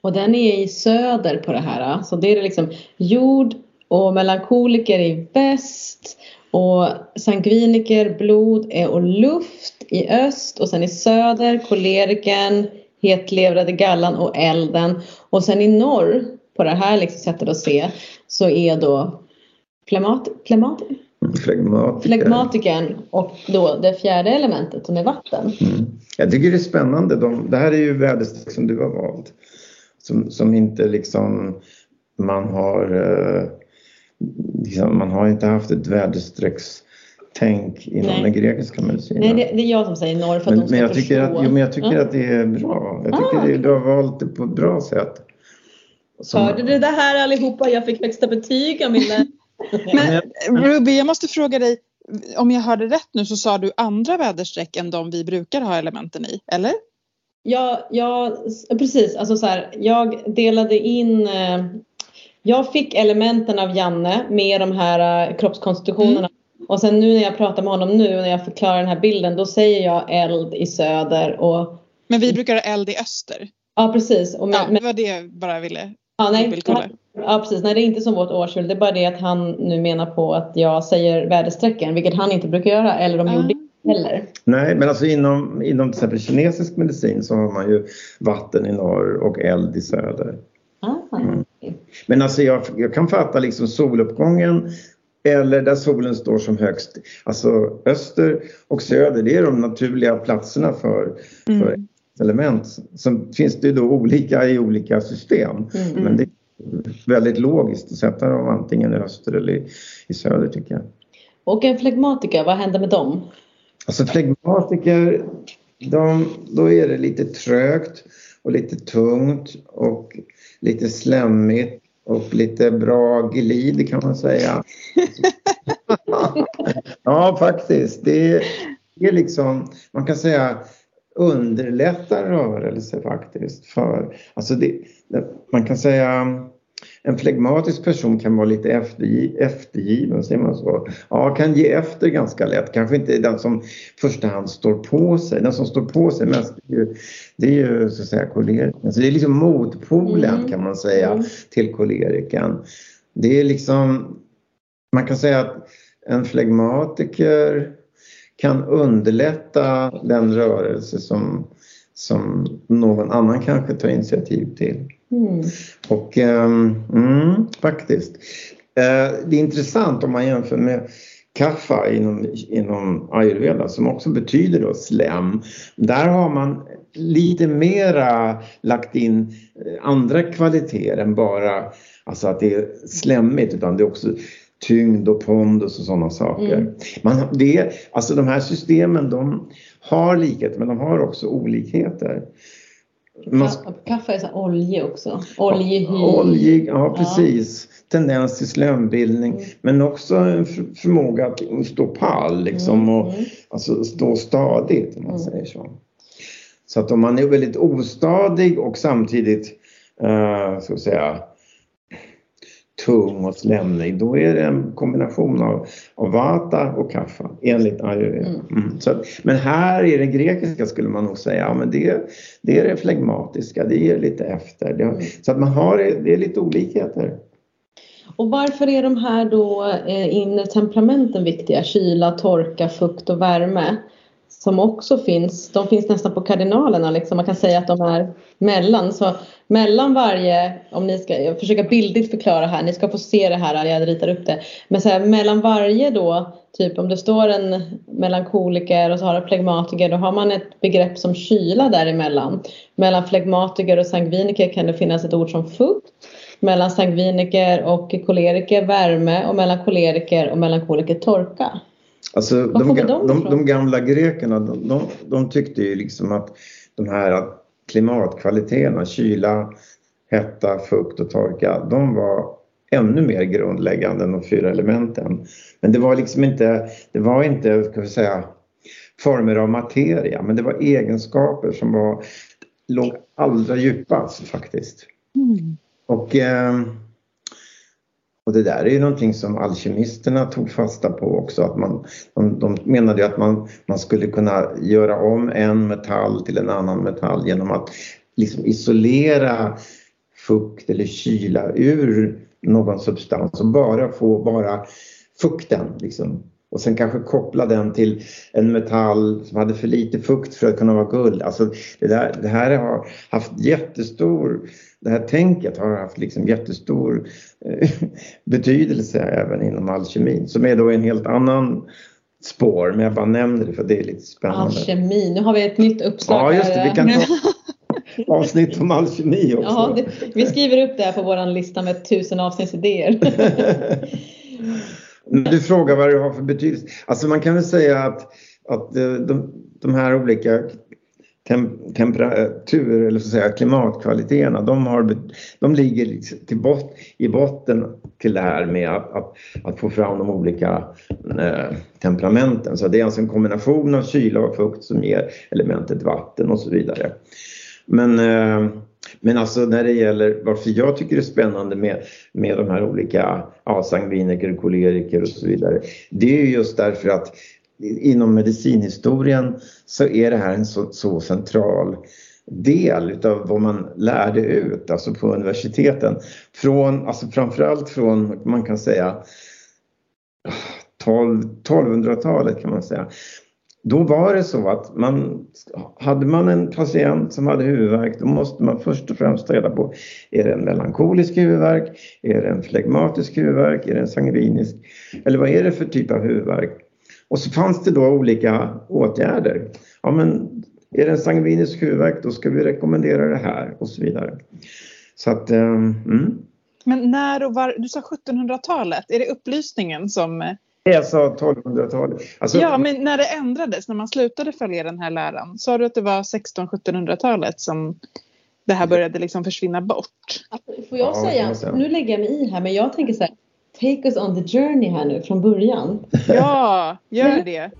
Och den är i söder på det här. Så det är liksom jord och melankoliker i väst Och sangviniker, blod är och luft i öst och sen i söder koleriken, hetlevrade gallan och elden. Och sen i norr, på det här liksom sättet att se, så är då flemat, Flegmatiker. flegmatiken och då det fjärde elementet som är vatten. Mm. Jag tycker det är spännande. De, det här är ju väderstreck som du har valt. Som, som inte liksom man har eh, liksom, man har inte haft ett väderstreckstänk inom Nej. den grekiska medicinen. Nej, det, det är jag som säger norr för att men, de ska men jag tycker, förstå. att, jo, men jag tycker Ja. att det är bra. Jag tycker Ah, det, du har valt det på ett bra sätt. Som- Hörde du det här allihopa? Jag fick högsta betyg av min. Men Ruby, jag måste fråga dig, om jag hörde rätt nu så sa du andra väderstreck än de vi brukar ha elementen i, eller? Ja, ja, precis. Alltså så här, jag delade in... Jag fick elementen av Janne med de här eh, kroppskonstitutionerna. Och sen nu när jag pratar med honom nu när jag förklarar den här bilden då säger jag eld i söder och Men vi brukar ha eld i öster. ja precis. Och men, Ja, det var det jag bara ville ja, nej, dubbelkolla. ja precis. Nej det är inte som vårt årshjul. Det är bara det att han nu menar på att jag säger väderstrecken vilket han inte brukar göra eller de Ah. gjorde heller. Nej, men alltså inom, inom till exempel kinesisk medicin så har man ju vatten i norr och eld i söder. Ah, Mm. Men alltså jag, jag kan fatta liksom soluppgången eller där solen står som högst. Alltså öster och söder, det är de naturliga platserna för, för Mm. element. Sen finns det ju då olika i olika system. Mm. Men det är väldigt logiskt att sätta dem antingen i öster eller i, i söder tycker jag. Och en flegmatiker, vad händer med dem? Alltså flegmatiker, de, då är det lite trögt och lite tungt och lite slemmigt och lite bra glid kan man säga. ja, faktiskt. Det är, liksom, man kan säga underlättar rörelse faktiskt. För, alltså det, man kan säga en flegmatisk person kan vara lite eftergi, eftergiven, säger man så? Ja, kan ge efter ganska lätt. Kanske inte den som första hand står på sig. Den som står på sig mest det är ju, det är ju så att säga koleriken. Så det är liksom motpolen Mm. kan man säga Mm. till koleriken. Det är liksom, man kan säga att en flegmatiker kan underlätta den rörelse som, som någon annan kanske tar initiativ till. Mm. Och ehm, mm, faktiskt. Eh, det är intressant om man jämför med kaffa inom, inom ayurveda som också betyder då slem. Där har man lite mera lagt in eh, andra kvaliteter än bara alltså att det är slemmigt utan det är också tyngd och pondus och sådana saker. Mm. Man, det, alltså de här systemen de har likheter men de har också olikheter. Man, Kaffe är så olje också. Oljehy. Oljig, ja precis. Tendens till slömbildning Mm. men också en för- förmåga att stå pall liksom och Mm. alltså, stå stadigt om man Mm. säger så. Så att om man är väldigt ostadig och samtidigt eh, ska vi säga tung och slemnig då är det en kombination av, av vata och kaffa enligt ayurveda. Mm. Mm. Så att, men här i det grekiska skulle man nog säga ja, men det, det är det flegmatiska, det ger lite efter. Det, Mm. Så att man har det är lite olikheter. Och varför är de här då eh, inre temperamenten viktiga? Kyla, torka, fukt och värme. Som också finns, de finns nästan på kardinalerna liksom. Man kan säga att de är mellan. Så mellan varje, om ni ska, jag försöker bildligt förklara här, ni ska få se det här, jag ritar upp det. Men så här, mellan varje då, typ om det står en melankoliker och så har du flegmatiker, då har man ett begrepp som kyla däremellan. Mellan flegmatiker och sangviniker kan det finnas ett ord som fukt. Mellan sangviniker och koleriker värme och mellan koleriker och melankoliker torka. Alltså, de, de de, gamla grekerna de, de, de tyckte ju liksom att de här klimatkvaliteterna, kyla, hetta, fukt och torka, de var ännu mer grundläggande än de fyra elementen. Men det var liksom inte, det var inte, ska vi säga, former av materia, men det var egenskaper som var, låg allra djupast faktiskt. Mm. Och, eh, och det där är ju någonting som alkemisterna tog fasta på också. Att man, de, de menade ju att man, man skulle kunna göra om en metall till en annan metall genom att liksom isolera fukt eller kyla ur någon substans och bara få bara fukten. Liksom. och sen kanske koppla den till en metall som hade för lite fukt för att kunna vara guld. Alltså det, där, det här har haft jättestor, det här tänket har haft liksom jättestor eh, betydelse även inom alkemin som är då en helt annan spår, men jag bara nämner det för det är lite spännande. Alkemi, nu har vi ett nytt uppslag. Ja, just det. Vi kan ta avsnitt om alkemi också. Ja, det, vi skriver upp det här på vår lista med tusen avsnittsidéer. Du frågar vad det har för betydelse. Alltså man kan väl säga att, att eh, de, de här olika tem, temperatur eller så att säga, klimatkvaliteterna de, har, de ligger liksom till bot, i botten till det här med att, att, att få fram de olika eh, temperamenten. Så det är alltså en kombination av kyla och fukt som ger elementet vatten och så vidare. Men, eh, men alltså när det gäller varför jag tycker det är spännande med, med de här olika ja, sangviniker, koleriker och så vidare. Det är just därför att inom medicinhistorien så är det här en så, så central del utav vad man lärde ut, alltså på universiteten. Från, alltså framförallt från, man kan säga, 12 1200-talet kan man säga. Då var det så att man, hade man en patient som hade huvudvärk då måste man först och främst ta reda på är det en melankolisk huvudvärk, är det en flegmatisk huvudvärk, är det en sangvinisk eller vad är det för typ av huvudvärk? Och så fanns det då olika åtgärder. Ja men är det en sangvinisk huvudvärk då ska vi rekommendera det här och så vidare. Så att, eh, mm. Men när och var, du sa 1700-talet, är det upplysningen som... Jag sa 1200-talet. Alltså, Ja, men när det ändrades, när man slutade följa den här läran, sa du att det var 1600-1700-talet som det här började liksom försvinna bort? Alltså, får jag Ja, kan säga, man säga. nu lägger jag mig i här, men jag tänker så här, take us on the journey här nu från början. Ja, gör det.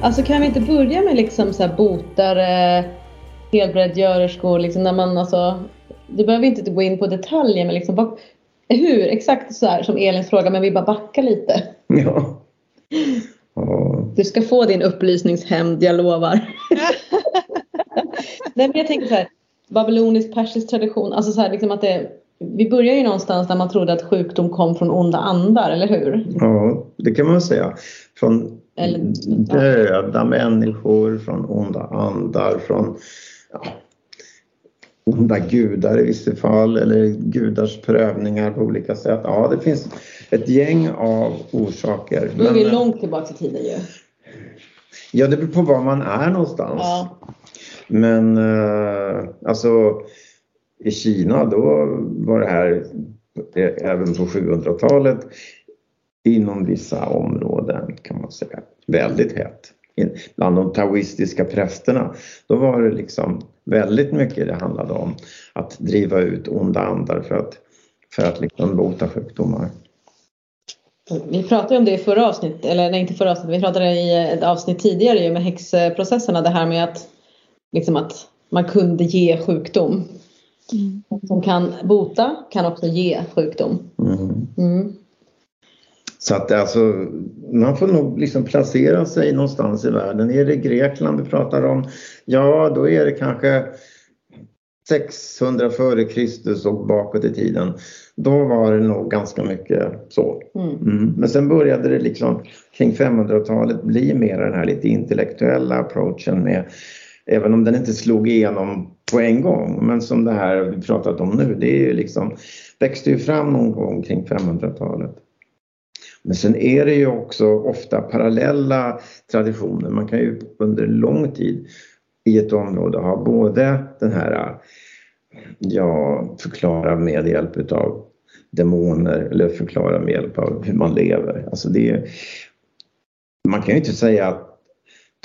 Alltså kan vi inte börja med liksom så här botare, helbräddgörerskor, liksom när man alltså, du behöver inte gå in på detaljer men liksom vad, hur, exakt så här som Elins fråga men vi bara backar lite. Ja. Ja. Du ska få din upplysningshämnd, jag lovar. Nej men jag tänker så här, babylonisk persisk tradition, alltså så här liksom att det, vi börjar ju någonstans där man trodde att sjukdom kom från onda andar, eller hur? ja, det kan man säga. Från Eller- döda människor, från onda andar, från ja, onda gudar i vissa fall eller gudars prövningar på olika sätt. Ja, det finns ett gäng av orsaker. Då är vi Men, långt tillbaka i tiden ju. Ja, det beror på var man är någonstans. Ja. Men eh, alltså i Kina då var det här även på 700-talet inom vissa områden kan man säga väldigt hett. Bland de taoistiska prästerna då var det liksom väldigt mycket det handlade om att driva ut onda andar för att, för att liksom bota sjukdomar. Vi pratade om det i förra avsnittet, eller nej inte förra avsnittet, vi pratade i ett avsnitt tidigare ju med häxprocesserna, det här med att, liksom att man kunde ge sjukdom. Som kan bota kan också ge sjukdom. Mm. Mm. Så att alltså, man får nog liksom placera sig någonstans i världen. Är det Grekland vi pratar om? Ja, då är det kanske 600 före Kristus och bakåt i tiden. Då var det nog ganska mycket så. Mm. Mm. Men sen började det liksom kring 500-talet bli mer den här lite intellektuella approachen med Även om den inte slog igenom på en gång, men som det här vi pratat om nu, det är ju liksom, växte ju fram någon gång kring 500-talet. Men sen är det ju också ofta parallella traditioner. Man kan ju under lång tid i ett område ha både den här, ja, förklara med hjälp utav demoner eller förklara med hjälp av hur man lever. Alltså det är, man kan ju inte säga att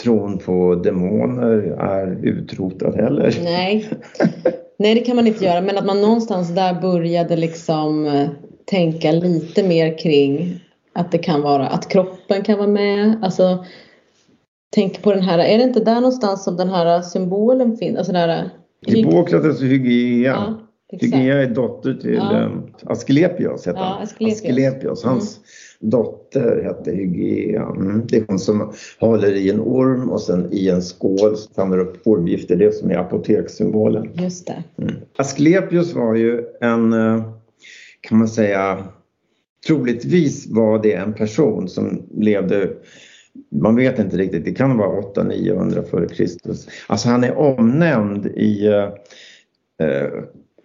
tron på demoner är utrotad heller. Nej. Nej, det kan man inte göra. Men att man någonstans där började liksom eh, tänka lite mer kring att det kan vara att kroppen kan vara med. Alltså, tänk på den här, är det inte där någonstans som den här symbolen finns? Alltså den här, Hippokrates och Hygieia. ja. Hygieia är dotter till Ja. ja. Asklepios. Heter Ja, han. Asklepios. Asklepios. Hans dotter hette Hygea. Mm. Det är hon som håller i en orm och sen i en skål samlar upp ormgifter. Det som är apotekssymbolen. Just det. Mm. Asklepios var ju en, eh, kan man säga, troligtvis var det en person som levde man vet inte riktigt, det kan vara 800-900 före Kristus. Alltså han är omnämnd i eh, eh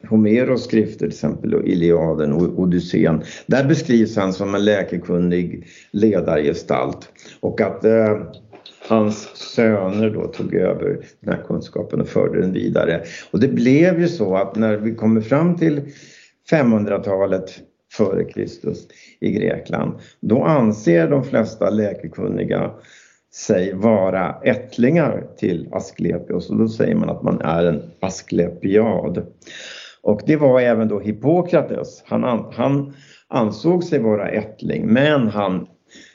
Homeros skrifter, till exempel Iliaden och Odysseen. Där beskrivs han som en läkekunnig ledargestalt och att eh, hans söner då tog över den här kunskapen och förde den vidare. Och det blev ju så att när vi kommer fram till 500-talet före Kristus i Grekland, då anser de flesta läkekunniga sig vara ättlingar till Asklepios och då säger man att man är en asklepiad. Och det var även då Hippokrates. Han, han ansåg sig vara ättling men han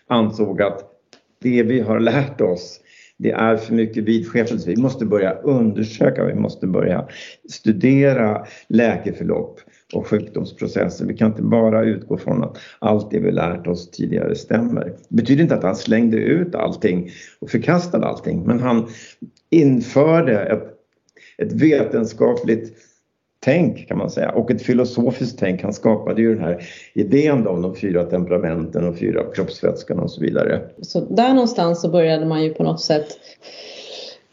ansåg att det vi har lärt oss det är för mycket vidskepelse. Vi måste börja undersöka, vi måste börja studera läkeförlopp och sjukdomsprocesser. Vi kan inte bara utgå från att allt det vi lärt oss tidigare stämmer. Det betyder inte att han slängde ut allting och förkastade allting, men han införde ett, ett vetenskapligt tänk kan man säga och ett filosofiskt tänk. Han skapade ju den här idén om de fyra temperamenten och fyra kroppsvätskorna och så vidare. Så där någonstans så började man ju på något sätt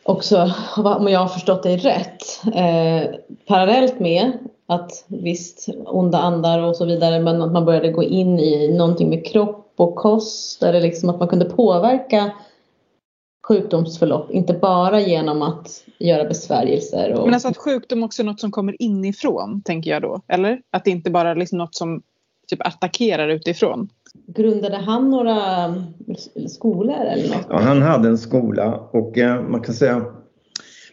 också, om jag har förstått dig rätt, eh, parallellt med att visst, onda andar och så vidare, men att man började gå in i någonting med kropp och kost, eller liksom att man kunde påverka sjukdomsförlopp, inte bara genom att göra besvärjelser. Och... Men alltså att sjukdom också är något som kommer inifrån, tänker jag då, eller? Att det inte bara är liksom något som typ attackerar utifrån. Grundade han några skolor eller något? Ja, han hade en skola och eh, man kan säga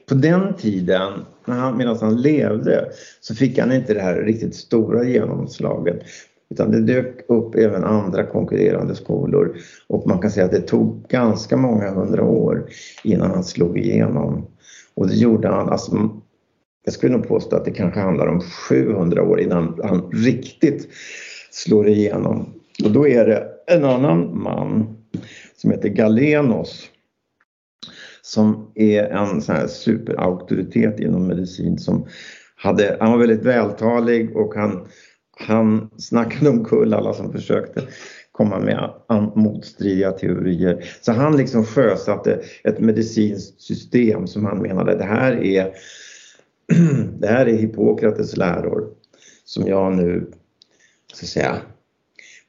på den tiden, när han, medan han levde, så fick han inte det här riktigt stora genomslaget. Utan det dök upp även andra konkurrerande skolor och man kan säga att det tog ganska många hundra år innan han slog igenom. Och det gjorde han, alltså, jag skulle nog påstå att det kanske handlar om 700 år innan han riktigt slår igenom. Och då är det en annan man som heter Galenos som är en sån här superauktoritet inom medicin som hade, han var väldigt vältalig och han han snackade omkull alla som försökte komma med motstridiga teorier. Så han liksom sjösatte ett medicinskt system som han menade det här är det här är Hippokrates läror som jag nu så att säga,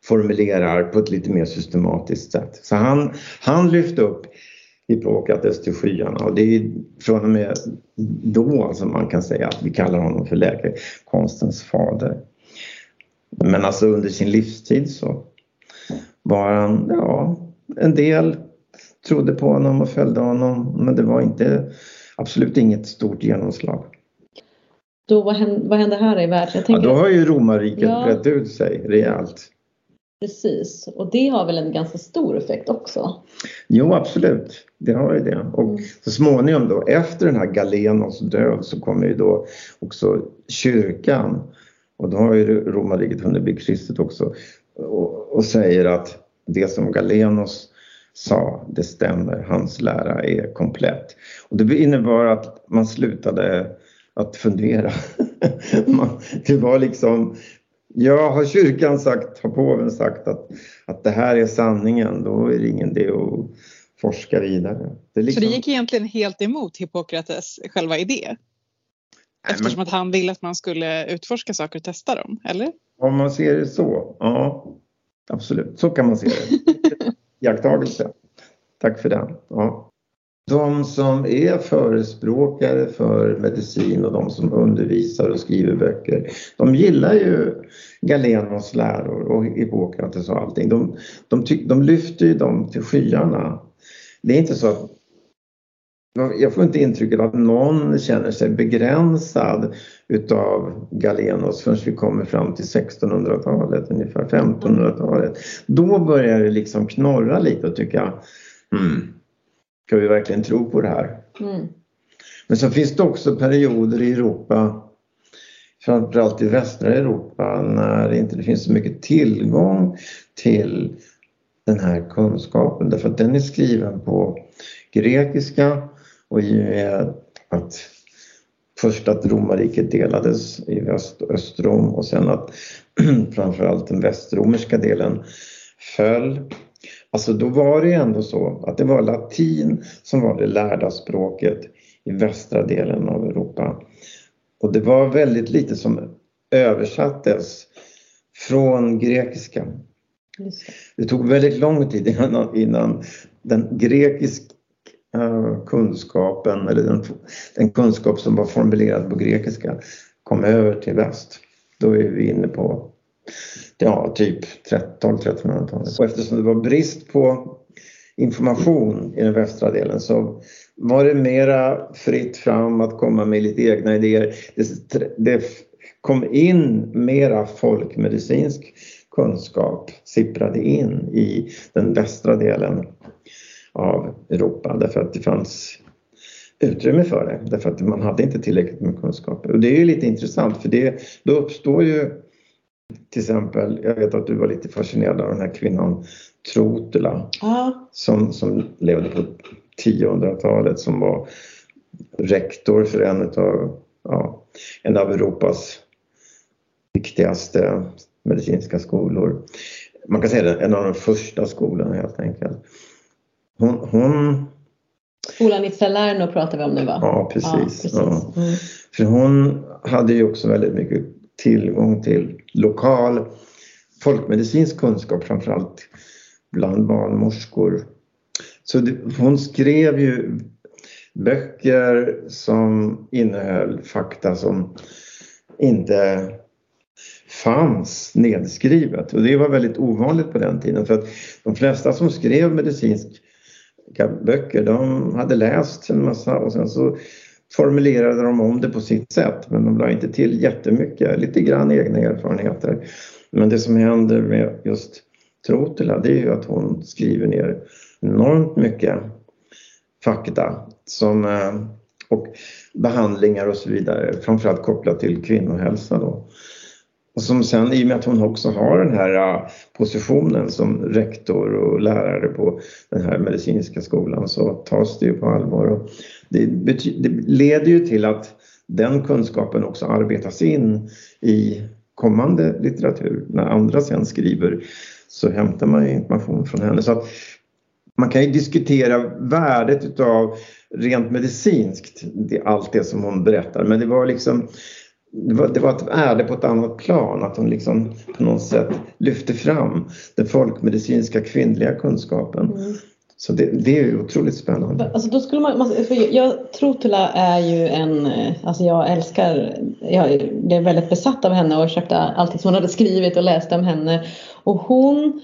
formulerar på ett lite mer systematiskt sätt. Så han, han lyfte upp Hippokrates till skyarna och det är från och med då som man kan säga att vi kallar honom för läkekonstens fader. Men alltså under sin livstid så var han, ja, en del trodde på honom och följde honom men det var inte, absolut inget stort genomslag. Då, vad, hände, vad hände här i världen? Ja, då har ju romarriket ja. brett ut sig rejält. Precis, och det har väl en ganska stor effekt också? Jo, absolut. Det har ju det. Och mm. så småningom då, efter den här Galenos död så kommer ju då också kyrkan och då har ju romarriket hunnit bli kristet också och, och, säger att det som Galenos sa, det stämmer, hans lära är komplett. Och det innebar att man slutade att fundera. man, det var liksom, ja har kyrkan sagt, har påven sagt att, att det här är sanningen, då är det ingen idé att forska vidare. Det liksom... Så det gick egentligen helt emot Hippokrates själva idé? Eftersom att han ville att man skulle utforska saker och testa dem, eller? Om man ser det så, ja. Absolut, så kan man se det. Iakttagelse. Tack för den. Ja. De som är förespråkare för medicin och de som undervisar och skriver böcker, de gillar ju Galenos läror och Hippokrates och allting. De, de, de lyfter ju dem till skyarna. Det är inte så att jag får inte intrycket att någon känner sig begränsad utav Galenos förrän vi kommer fram till 1600-talet, ungefär 1500-talet. Då börjar det liksom knorra lite och tycka, hmm, ska vi verkligen tro på det här? Mm. Men så finns det också perioder i Europa, framförallt i västra Europa, när det inte finns så mycket tillgång till den här kunskapen därför att den är skriven på grekiska och i och med att först att romarriket delades i väst och östrom och sen att framförallt den västromerska delen föll. Alltså då var det ändå så att det var latin som var det lärda språket i västra delen av Europa. Och det var väldigt lite som översattes från grekiska. Det tog väldigt lång tid innan, innan den grekiska Eh, kunskapen eller den, den, kunskap som var formulerad på grekiska kom över till väst. Då är vi inne på ja, typ 12-1300-talet. Och eftersom det var brist på information i den västra delen så var det mera fritt fram att komma med lite egna idéer. Det, det kom in mera folkmedicinsk kunskap sipprade in i den västra delen av Europa därför att det fanns utrymme för det därför att man hade inte tillräckligt med kunskaper. Och det är ju lite intressant för det, då uppstår ju till exempel, jag vet att du var lite fascinerad av den här kvinnan Trotula Ja. som, som levde på 1000-talet som var rektor för en av, ja, en av Europas viktigaste medicinska skolor. Man kan säga det, en av de första skolorna helt enkelt. Hon, hon Skolan i Salerno pratar vi om nu va? ja precis. Ja, precis. Ja. Mm. För hon hade ju också väldigt mycket tillgång till lokal folkmedicinsk kunskap framförallt bland barnmorskor. Så det, hon skrev ju böcker som innehöll fakta som inte fanns nedskrivet och det var väldigt ovanligt på den tiden för att de flesta som skrev medicinska böcker de hade läst en massa och sen så formulerade de om det på sitt sätt men de la inte till jättemycket, lite grann egna erfarenheter. Men det som händer med just Trotula det är ju att hon skriver ner enormt mycket fakta som, eh, och behandlingar och så vidare, framförallt kopplat till kvinnohälsa då. Och som sen, i och med att hon också har den här äh, positionen som rektor och lärare på den här medicinska skolan så tas det ju på allvar. Och det, bety- det leder ju till att den kunskapen också arbetas in i kommande litteratur. När andra sen skriver så hämtar man ju information från henne. Så att man kan ju diskutera värdet utav rent medicinskt, det, allt det som hon berättar. Men det var liksom det var, det var ett värde på ett annat plan, att hon liksom på något sätt lyfte fram den folkmedicinska kvinnliga kunskapen. Mm. Så det, det är ju otroligt spännande. Alltså då skulle man, man- för jag, Trotula är ju en, eh, alltså jag älskar, jag blev väldigt besatt av henne och köpte allting som hon hade skrivit och läste om henne. Och hon,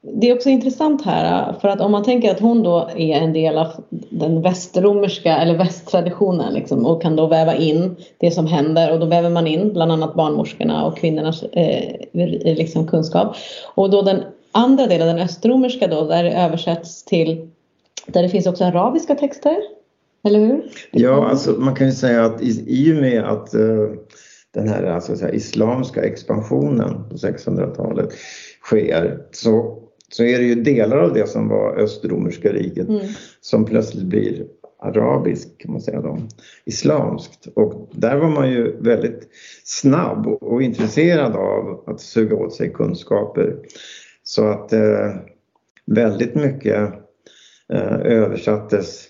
det är också intressant här för att om man tänker att hon då är en del av den västromerska eller västtraditionen liksom, och kan då väva in det som händer och då väver man in bland annat barnmorskorna och kvinnornas eh, liksom kunskap. Och då den andra delen, den östromerska då, där det översätts till där det finns också arabiska texter, eller hur? Ja, alltså man kan ju säga att i, i och med att eh, den här alltså, så här, islamska expansionen på 600-talet sker så, så är det ju delar av det som var östromerska riket Mm. som plötsligt blir arabisk kan man säga då, islamskt. Och där var man ju väldigt snabb och, och intresserad av att suga åt sig kunskaper. Så att eh, väldigt mycket eh, översattes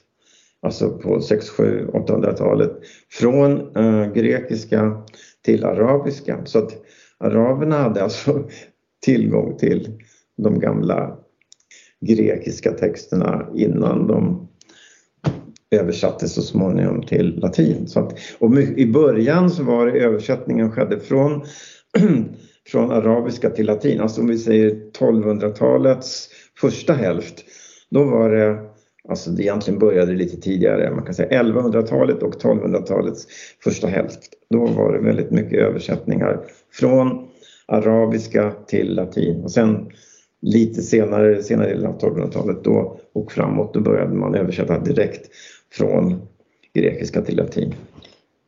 alltså på 6, 7, 800-talet från eh, grekiska till arabiska. Så att araberna hade alltså tillgång till de gamla grekiska texterna innan de översattes så småningom till latin. Så att, och I början så var det översättningen skedde från, från arabiska till latin. Alltså om vi säger 1200-talets första hälft. Då var det, alltså det egentligen började lite tidigare, man kan säga 1100-talet och 1200-talets första hälft. Då var det väldigt mycket översättningar från arabiska till latin. Och sen lite senare, senare delen av 1200-talet då och framåt, då började man översätta direkt från grekiska till latin.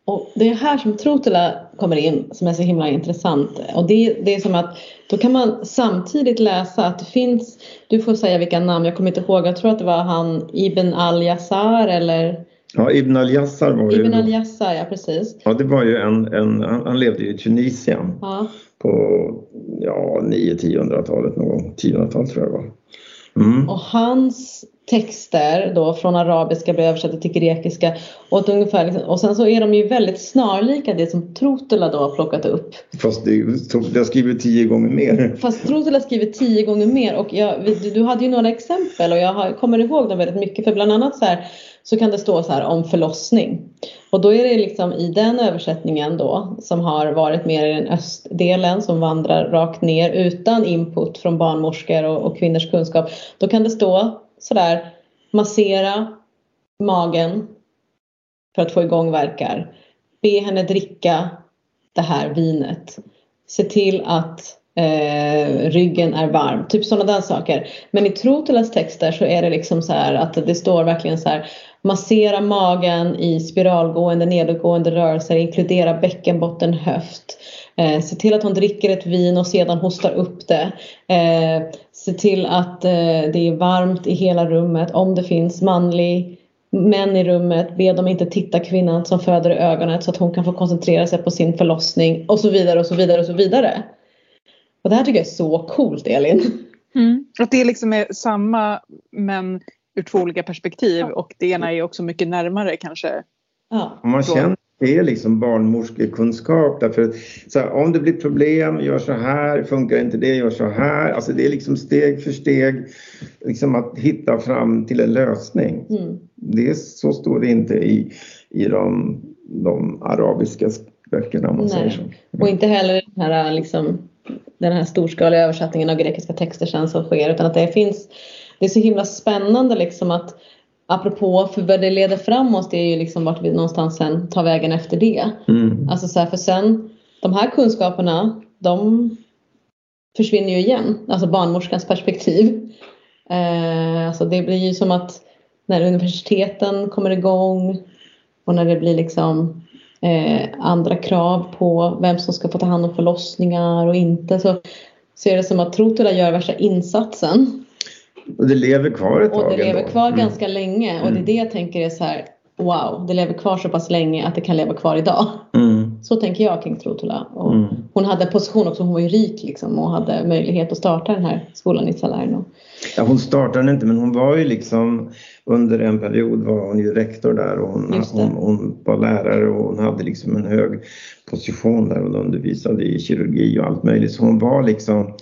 Och det är här som Trotula kommer in som är så himla intressant. Och det, det är som att då kan man samtidigt läsa att det finns, du får säga vilka namn, jag kommer inte ihåg, jag tror att det var han Ibn al-Yassar eller Ja, Ibn al-Yassar var ju... Ibn al-Yassar, ja precis. Ja, det var ju en, en han, han levde ju i Tunisien Ja. På ja, 900-1000-talet någon gång. 1000-talet tror jag det var. Mm. Och hans texter då från arabiska blir översatta till grekiska och, ungefär, liksom- och sen så är de ju väldigt snarlika det som Trotula då har plockat upp. Fast har skrivit tio gånger mer. Fast Trotula skriver tio gånger mer och jag, du, hade ju några exempel och jag kommer ihåg dem väldigt mycket för bland annat så här så kan det stå så här om förlossning. Och då är det liksom i den översättningen då som har varit mer i den östdelen som vandrar rakt ner utan input från barnmorskor och, och kvinnors kunskap. Då kan det stå sådär massera magen för att få igång verkar. Be henne dricka det här vinet. Se till att eh, ryggen är varm. Typ sådana där saker. Men i Trotulas texter så är det liksom så här att det står verkligen så här massera magen i spiralgående nedåtgående rörelser, inkludera bäckenbotten, höft. Eh, se till att hon dricker ett vin och sedan hostar upp det. Eh, se till att eh, det är varmt i hela rummet. Om det finns manlig män i rummet, be dem inte titta kvinnan som föder i ögonen så att hon kan få koncentrera sig på sin förlossning och så vidare och så vidare och så vidare. Och det här tycker jag är så coolt Elin. Mm. Att det liksom är samma men ur två olika perspektiv och det ena är också mycket närmare kanske. Ja. Och man känner att det är liksom barnmorskekunskap därför att så här, om det blir problem, gör så här, funkar inte det, gör så här. Alltså det är liksom steg för steg liksom att hitta fram till en lösning. Mm. Det är, så står det inte i, i de, de arabiska böckerna om man Nej. säger så. Och inte heller den här, liksom, den här storskaliga översättningen av grekiska texter sen som sker utan att det finns det är så himla spännande liksom att apropå för vad det leder framåt det är ju liksom vart vi någonstans sen tar vägen efter det. Mm. Alltså så här, för sen de här kunskaperna de försvinner ju igen, alltså barnmorskans perspektiv. Eh, alltså det blir ju som att när universiteten kommer igång och när det blir liksom eh, andra krav på vem som ska få ta hand om förlossningar och inte så, så är det som att Trotula gör värsta insatsen Och det lever kvar ett tag och det lever ändå. kvar Mm. ganska länge och det är det jag tänker är så här wow, det lever kvar så pass länge att det kan leva kvar idag. Mm. Så tänker jag kring Trotula. Och Mm. Hon hade en position också, hon var ju rik liksom och hade möjlighet att starta den här skolan i Salerno. Ja, hon startade inte men hon var ju liksom under en period var hon ju rektor där och hon, hon, hon var lärare och hon hade liksom en hög position där och undervisade i kirurgi och allt möjligt. Så hon var liksom,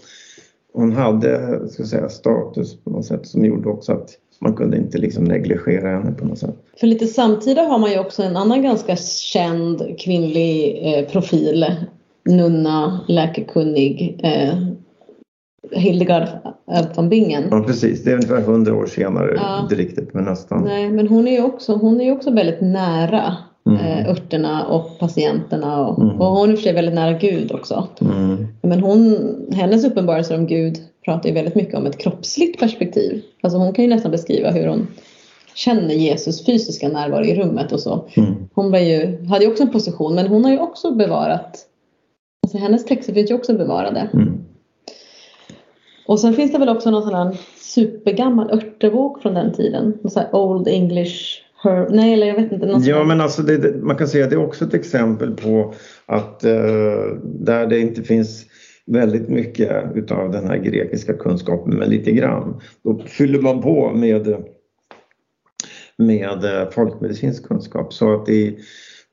hon hade ska säga, status på något sätt som gjorde också att man kunde inte liksom negligera henne på något sätt. För lite samtida har man ju också en annan ganska känd kvinnlig eh, profil. Nunna, läkekunnig. Eh, Hildegard von Bingen. Ja precis, det är ungefär hundra år senare, Ja. inte riktigt men nästan. Nej, men hon är ju också, hon är också väldigt nära Mm. eh, örterna och patienterna. Och, Mm. och hon är för sig väldigt nära Gud också. Mm. Men hon, hennes uppenbarelser om Gud pratar ju väldigt mycket om ett kroppsligt perspektiv. Alltså hon kan ju nästan beskriva hur hon känner Jesus fysiska närvaro i rummet och så. Mm. Hon var ju, hade ju också en position men hon har ju också bevarat, alltså hennes texter finns ju också bevarade. Mm. Och sen finns det väl också någon sån här supergammal örtebok från den tiden. Någon sån här Old English Herb, nej eller jag vet inte. Någon Ja men alltså det, det, man kan säga att det är också ett exempel på att eh, där det inte finns väldigt mycket utav den här grekiska kunskapen men lite grann. Då fyller man på med, med eh, folkmedicinsk kunskap så att det,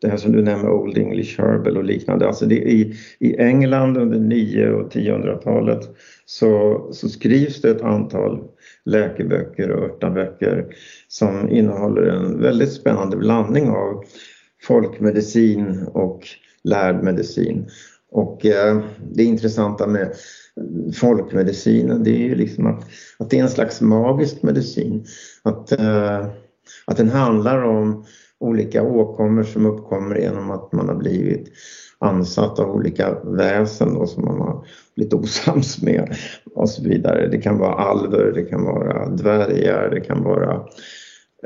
det här som du nämner Old English Herbal och liknande, alltså det, i, i England under 9 och 1000-talet så, så skrivs det ett antal läkeböcker och örtaböcker som innehåller en väldigt spännande blandning av folkmedicin och lärd medicin. Och eh, det intressanta med folkmedicinen det är ju liksom att, att det är en slags magisk medicin. Att, eh, att den handlar om olika åkommor som uppkommer genom att man har blivit ansatt av olika väsen då, som man har blivit osams med och så vidare. Det kan vara alver, det kan vara dvärgar, det kan vara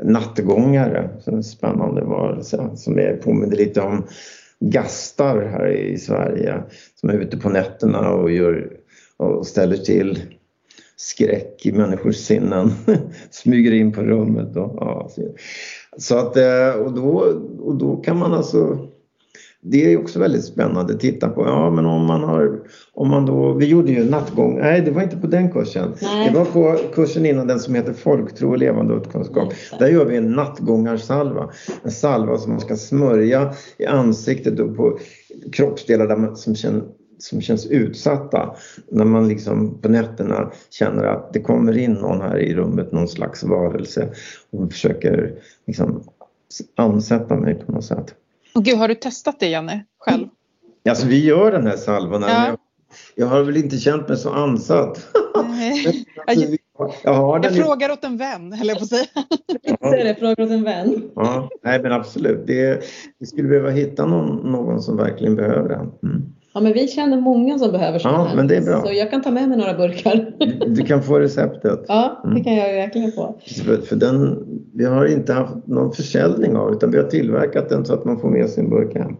nattgångare, en spännande varelse som är, påminner lite om gastar här i Sverige som är ute på nätterna och, gör, och ställer till skräck i människors sinnen. Smyger in på rummet. Och, ja, så att, eh, och, då, och då kan man alltså det är också väldigt spännande att titta på. Ja, men om man har, om man då, vi gjorde ju nattgång, nej det var inte på den kursen. Nej. Det var på kursen innan den som heter Folktro och levande kunskap. Där gör vi en nattgångarsalva. En salva som man ska smörja i ansiktet och på kroppsdelar där man, som, känner, som känns utsatta. När man liksom på nätterna känner att det kommer in någon här i rummet, någon slags varelse och försöker liksom ansätta mig på något sätt. Och gud, har du testat det Janne själv? Alltså vi gör den här salvan. Ja. Jag, jag, har väl inte känt mig så ansatt. Nej. jag, jag, jag frågar åt en vän, höll jag på att säga. Ja. Jag frågar åt en vän. Ja, nej men absolut. Det, vi skulle behöva hitta någon, någon som verkligen behöver den. Mm. Ja, men vi känner många som behöver sådana ja, här. Men det är bra. Så jag kan ta med mig några burkar. Du kan få receptet. Ja, det mm. kan jag verkligen få. För, för den, vi har inte haft någon försäljning av utan vi har tillverkat den så att man får med sin burk hem.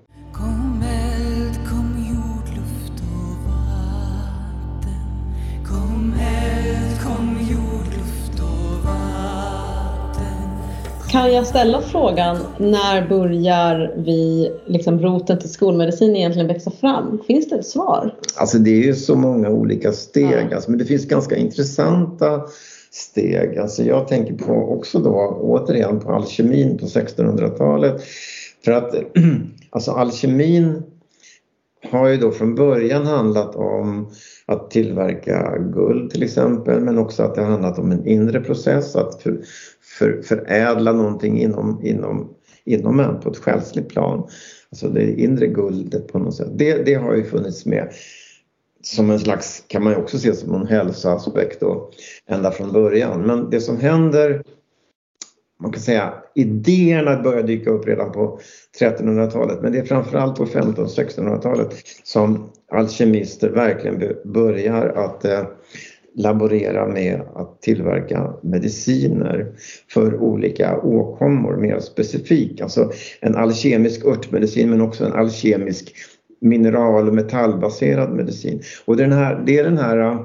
Kan jag ställa frågan, när börjar vi, liksom roten till skolmedicin egentligen växa fram? Finns det ett svar? Alltså det är ju så många olika steg, ja. alltså, men det finns ganska intressanta steg. Alltså jag tänker på också då återigen på alkemin på 1600-talet. För att alltså alkemin har ju då från början handlat om att tillverka guld till exempel men också att det har handlat om en inre process, att för, förädla någonting inom, inom, inom en på ett själsligt plan. Alltså det inre guldet på något sätt. Det, det har ju funnits med som en slags, kan man ju också se som en hälsoaspekt då, ända från början. Men det som händer, man kan säga idéerna börjar dyka upp redan på 1300-talet men det är framförallt på 1500-1600-talet som alkemister verkligen börjar att eh, laborera med att tillverka mediciner för olika åkommor mer specifikt. Alltså en alkemisk örtmedicin men också en alkemisk mineral och metallbaserad medicin. Och den här, det är den här äh,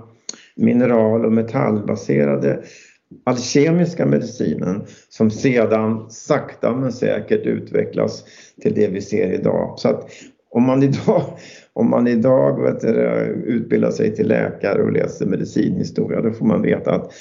mineral och metallbaserade alkemiska medicinen som sedan sakta men säkert utvecklas till det vi ser idag. Så att om man idag, om man idag vet du, utbildar sig till läkare och läser medicinhistoria då får man veta att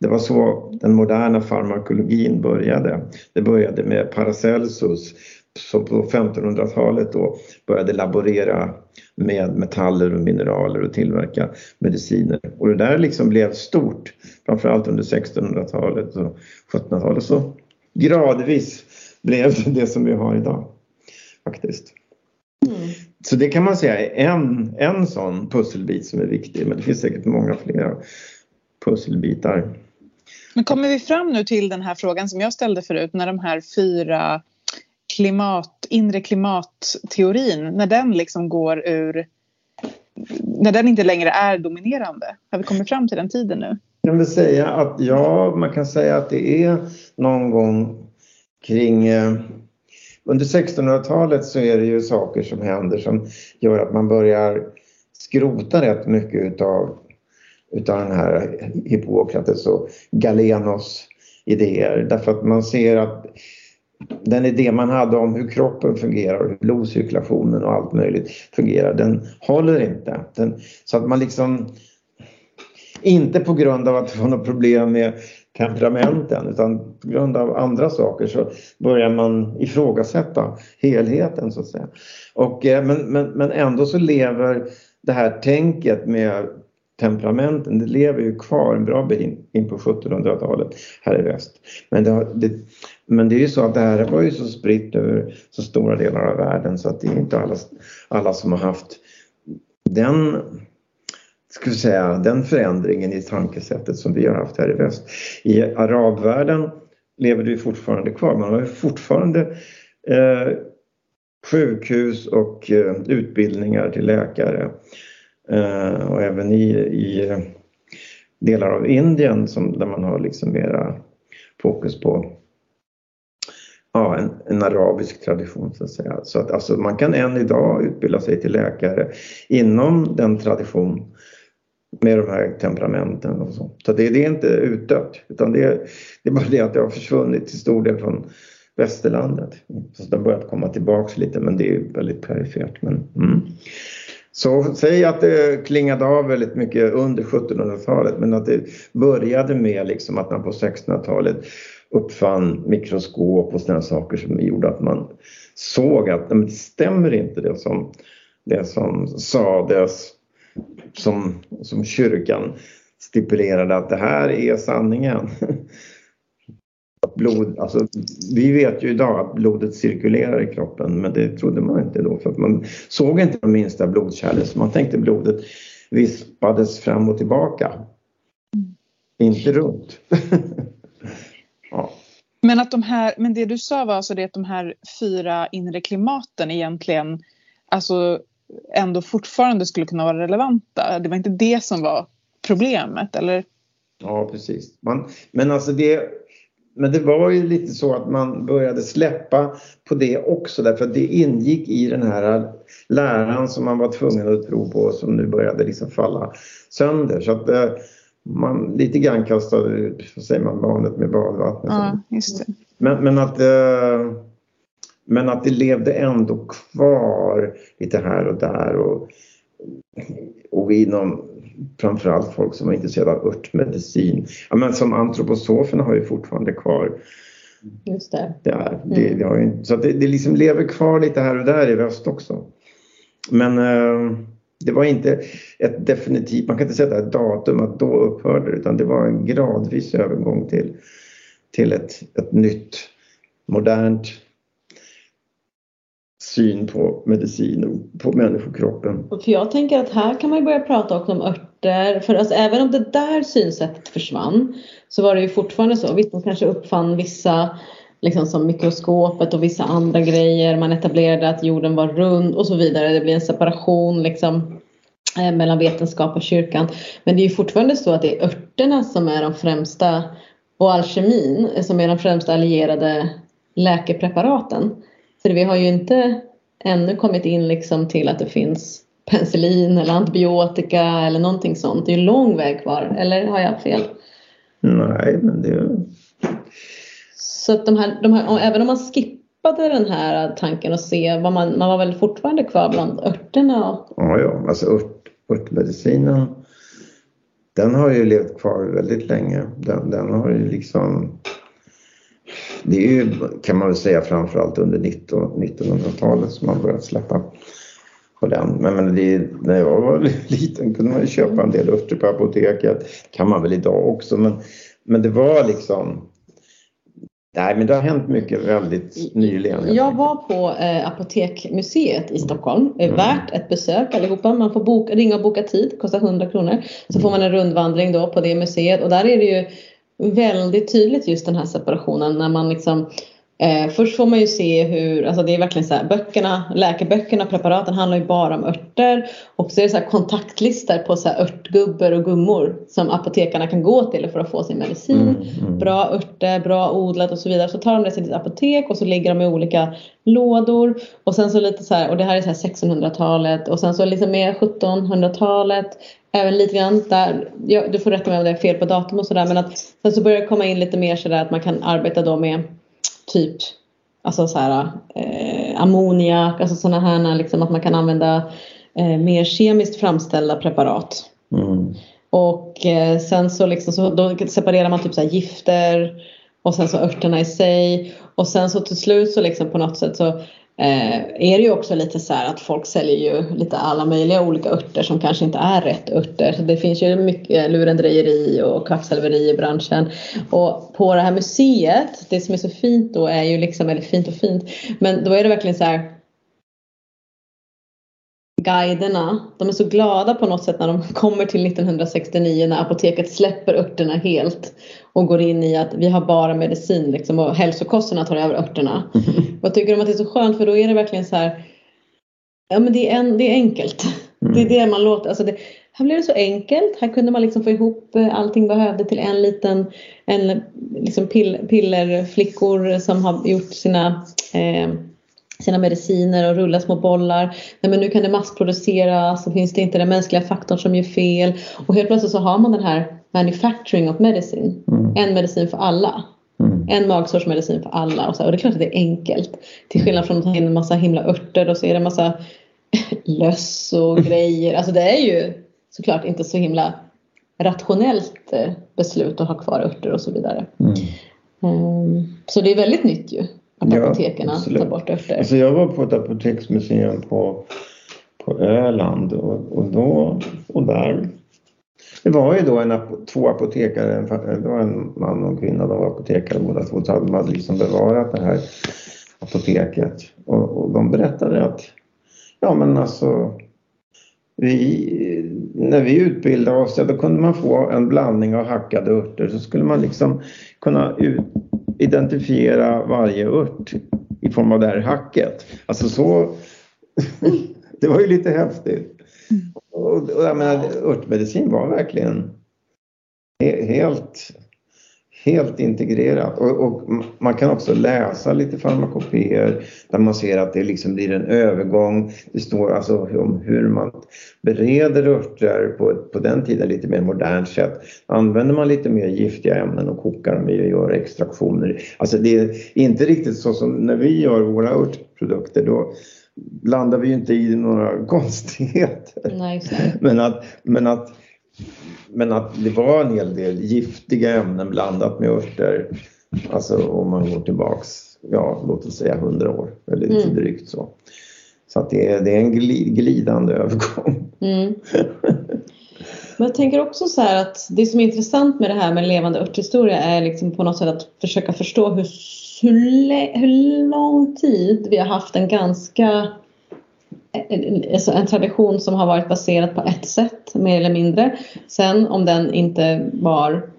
det var så den moderna farmakologin började. Det började med Paracelsus som på 1500-talet då började laborera med metaller och mineraler och tillverka mediciner. Och det där liksom blev stort, framförallt under 1600-talet och 1700-talet. Så gradvis blev det det som vi har idag faktiskt. Så det kan man säga är en, en sån pusselbit som är viktig, men det finns säkert många fler pusselbitar. Men kommer vi fram nu till den här frågan som jag ställde förut, när de här fyra klimat, inre klimatteorin, när den liksom går ur när den inte längre är dominerande? Har vi kommit fram till den tiden nu? Jag vill säga att ja, man kan säga att det är någon gång kring eh, under 1600-talet så är det ju saker som händer som gör att man börjar skrota rätt mycket utav, utav den här Hippokrates och Galenos idéer därför att man ser att den idé man hade om hur kroppen fungerar, hur blodcirkulationen och allt möjligt fungerar, den håller inte. Den, så att man liksom, inte på grund av att det var något problem med temperamenten utan på grund av andra saker så börjar man ifrågasätta helheten så att säga. Och, eh, men, men, men ändå så lever det här tänket med temperamenten, det lever ju kvar en bra bit in på 1700-talet här i väst. Men det, det, men det är ju så att det här var ju så spritt över så stora delar av världen så att det är inte alla, alla som har haft den ska vi säga, den förändringen i tankesättet som vi har haft här i väst. I arabvärlden lever det fortfarande kvar. Man har ju fortfarande eh, sjukhus och eh, utbildningar till läkare. Eh, och även i, i delar av Indien som, där man har liksom mera fokus på ja, en, en arabisk tradition så att säga. Så att alltså, man kan än idag utbilda sig till läkare inom den tradition med de här temperamenten och så. Så det, det är inte utdött utan det, det är bara det att det har försvunnit till stor del från västerlandet. Så det har börjat komma tillbaks lite men det är väldigt perifert. Men, mm. Så säg att det klingade av väldigt mycket under 1700-talet men att det började med liksom att man på 1600-talet uppfann mikroskop och sådana saker som gjorde att man såg att men det stämmer inte det som, det som sades som, som kyrkan stipulerade att det här är sanningen. blod, alltså, vi vet ju idag att blodet cirkulerar i kroppen men det trodde man inte då för att man såg inte de minsta blodkärlen så man tänkte blodet vispades fram och tillbaka. Inte runt. ja. Men, att de här, men det du sa var alltså det att de här fyra inre klimaten egentligen alltså ändå fortfarande skulle kunna vara relevanta. Det var inte det som var problemet eller? Ja precis. Man, men alltså det men det var ju lite så att man började släppa på det också därför att det ingick i den här läran som man var tvungen att tro på som nu började liksom falla sönder. Så att eh, man lite grann kastade ut, vad säger man, barnet med badvattnet. Ja. Men, men, att, eh, men att det levde ändå kvar lite här och där och, och inom framförallt folk som var intresserade av örtmedicin. Ja, men som antroposoferna har ju fortfarande kvar Just det. Där. Det, mm. det har ju, så det, det liksom lever kvar lite här och där i väst också. Men eh, det var inte ett definitivt, man kan inte sätta ett datum att då upphörde det utan det var en gradvis övergång till, till ett, ett nytt modernt syn på medicin och på människokroppen. För jag tänker att här kan man ju börja prata också om örter. För alltså, även om det där synsättet försvann så var det ju fortfarande så. Visst, man kanske uppfann vissa liksom som mikroskopet och vissa andra grejer. Man etablerade att jorden var rund och så vidare. Det blir en separation liksom eh, mellan vetenskap och kyrkan. Men det är ju fortfarande så att det är örterna som är de främsta och alkemin som är de främsta allierade läkepreparaten. För vi har ju inte ännu kommit in liksom till att det finns penicillin eller antibiotika eller någonting sånt. Det är ju lång väg kvar, eller har jag fel? Nej, men det... Så att de här, de här, även om man skippade den här tanken och se vad man, man var väl fortfarande kvar bland örterna? Och... Ja, ja, alltså ört, örtmedicinen den har ju levt kvar väldigt länge. Den, den har ju liksom det är ju, kan man väl säga framförallt under 1900-talet som man börjat släppa på den. Men, men det, när jag var liten kunde man ju köpa en del örter på apoteket. kan man väl idag också. Men, men det var liksom Nej, men det har hänt mycket väldigt nyligen. Jag var på eh, Apotekmuseet i Stockholm. Mm. Värt ett besök allihopa. Man får boka, ringa och boka tid, kostar 100 kronor. Så får man en rundvandring då på det museet och där är det ju väldigt tydligt just den här separationen när man liksom Eh, först får man ju se hur, alltså det är verkligen så här, böckerna, läkeböckerna, preparaten handlar ju bara om örter och så är det så här kontaktlistor på så här örtgubbar och gummor som apotekarna kan gå till för att få sin medicin. Mm, mm. Bra örter, bra odlat och så vidare. Så tar de det till sitt apotek och så ligger de i olika lådor och sen så lite så här, och det här är så här 1600-talet och sen så liksom mer 1700-talet även lite grann där, ja, du får rätta mig om det är fel på datum och sådär men att sen så börjar det komma in lite mer sådär att man kan arbeta då med typ alltså så här, eh, ammoniak, alltså sådana här liksom att man kan använda eh, mer kemiskt framställda preparat. Mm. Och eh, sen så, liksom, så då separerar man typ så gifter och sen så örterna i sig och sen så till slut så liksom på något sätt så Eh, är det ju också lite så här att folk säljer ju lite alla möjliga olika örter som kanske inte är rätt örter. Så det finns ju mycket lurendrejeri och kvacksalveri i branschen. Och på det här museet, det som är så fint då är ju liksom, eller fint och fint, men då är det verkligen så här guiderna, de är så glada på något sätt när de kommer till 1969 när apoteket släpper örterna helt och går in i att vi har bara medicin liksom, och hälsokosterna tar över örterna. Mm. Vad tycker du om att det är så skönt för då är det verkligen så här Ja men det är, en, det är enkelt. Mm. Det är det man låter, alltså det, här blev det så enkelt. Här kunde man liksom få ihop eh, allting behövde till en liten en, liksom pill, pillerflickor som har gjort sina eh, sina mediciner och rulla små bollar. Nej, men nu kan det massproduceras och finns det inte den mänskliga faktorn som gör fel. Och helt plötsligt så har man den här manufacturing of medicine. Mm. En medicin för alla. Mm. En magsortsmedicin för alla. Och, så, och det är klart att det är enkelt. Till skillnad från att ta in en massa himla örter och så är det en massa löss och grejer. Alltså det är ju såklart inte så himla rationellt eh, beslut att ha kvar örter och så vidare. Mm. Ehm, Så det är väldigt nytt ju att Ja, apoteken absolut. tar bort örter. Alltså jag var på ett apoteksmuseum på, på Öland och, och då och där. Det var ju då en, ap- två apotekare, en, det var en man och en kvinna, de var apotekare båda två. Så de hade liksom bevarat det här apoteket. Och, och de berättade att, ja men alltså vi, när vi utbildade oss, ja, då kunde man få en blandning av hackade örter. Så skulle man liksom kunna ut, identifiera varje ört i form av det här hacket. Alltså så... det var ju lite häftigt. Och, och jag menar, örtmedicin var verkligen he, helt, helt integrerat. Och, och man kan också läsa lite farmakopeer där man ser att det liksom blir en övergång. Det står alltså om hur man bereder örter på, på den tiden lite mer modernt sätt. Använder man lite mer giftiga ämnen och kokar dem i och gör extraktioner. Alltså det är inte riktigt så som när vi gör våra örtprodukter. Då blandar vi ju inte i några konstigheter. Nej. Men att, men att, men att det var en hel del giftiga ämnen blandat med örter. Alltså om man går tillbaks, ja låt oss säga 100 år eller lite Mm. drygt så. Så att det är, det är en gli- glidande övergång. Mm. Men jag tänker också så här att det som är intressant med det här med levande örthistoria är liksom på något sätt att försöka förstå hur, hur, hur lång tid vi har haft en ganska alltså en tradition som har varit baserad på ett sätt mer eller mindre. Sen om den inte var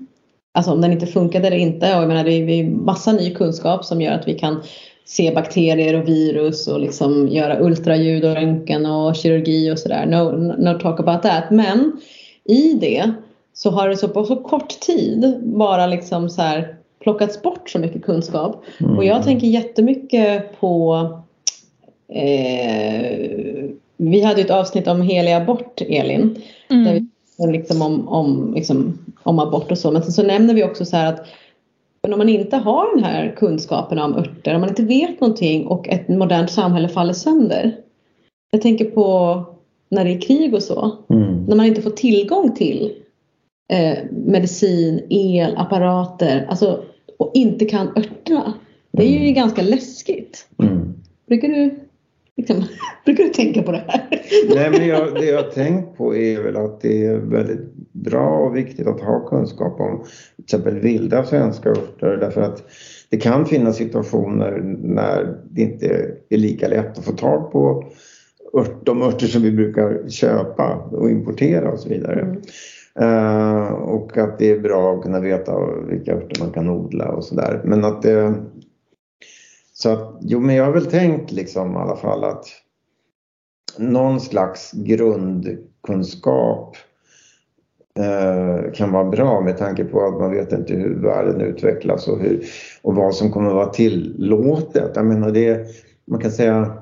Alltså om den inte funkade eller inte. Och jag menar, det är det är massa ny kunskap som gör att vi kan se bakterier och virus och liksom göra ultraljud och röntgen och kirurgi och sådär. No, no talk about that. Men i det så har det så på så kort tid bara liksom så här plockats bort så mycket kunskap. Och jag tänker jättemycket på eh, vi hade ett avsnitt om helig abort, Elin. Där vi liksom om, om, liksom, om abort och så. Men sen så nämner vi också så här att men om man inte har den här kunskapen om örter, om man inte vet någonting och ett modernt samhälle faller sönder. Jag tänker på när det är krig och så. Mm. När man inte får tillgång till eh, medicin, el, apparater alltså, och inte kan örterna. Det är ju ganska läskigt. Mm. Brukar du, liksom, brukar du tänka på det här? Nej, men jag, det jag har tänkt på är väl att det är väldigt bra och viktigt att ha kunskap om till exempel vilda svenska örter därför att det kan finnas situationer när det inte är lika lätt att få tag på ört, de örter som vi brukar köpa och importera och så vidare. Eh, Eh, och att det är bra att kunna veta vilka örter man kan odla och sådär. Men att det... Så att, jo men jag har väl tänkt liksom i alla fall att någon slags grundkunskap eh, kan vara bra med tanke på att man vet inte hur världen utvecklas och, hur, och vad som kommer att vara tillåtet. Jag menar det, man kan säga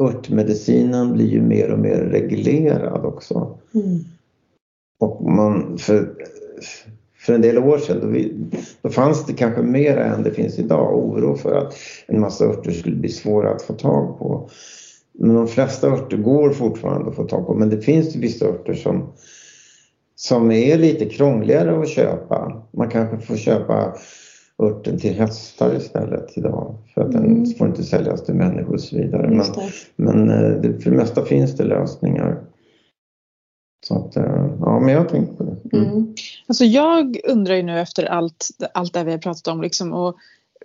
örtmedicinen blir ju mer och mer reglerad också. Mm. Och man, för, för en del år sedan då, vi, då fanns det kanske mer än det finns idag oro för att en massa örter skulle bli svåra att få tag på. Men de flesta örter går fortfarande att få tag på men det finns ju vissa örter som, som är lite krångligare att köpa. Man kanske får köpa örten till hästar istället idag för att Mm. den får inte säljas till människor och så vidare. Men, men eh, det, för det mesta finns det lösningar. Så att, eh, ja, men jag har tänkt på det. Mm. Mm. Alltså jag undrar ju nu efter allt, allt det vi har pratat om liksom, och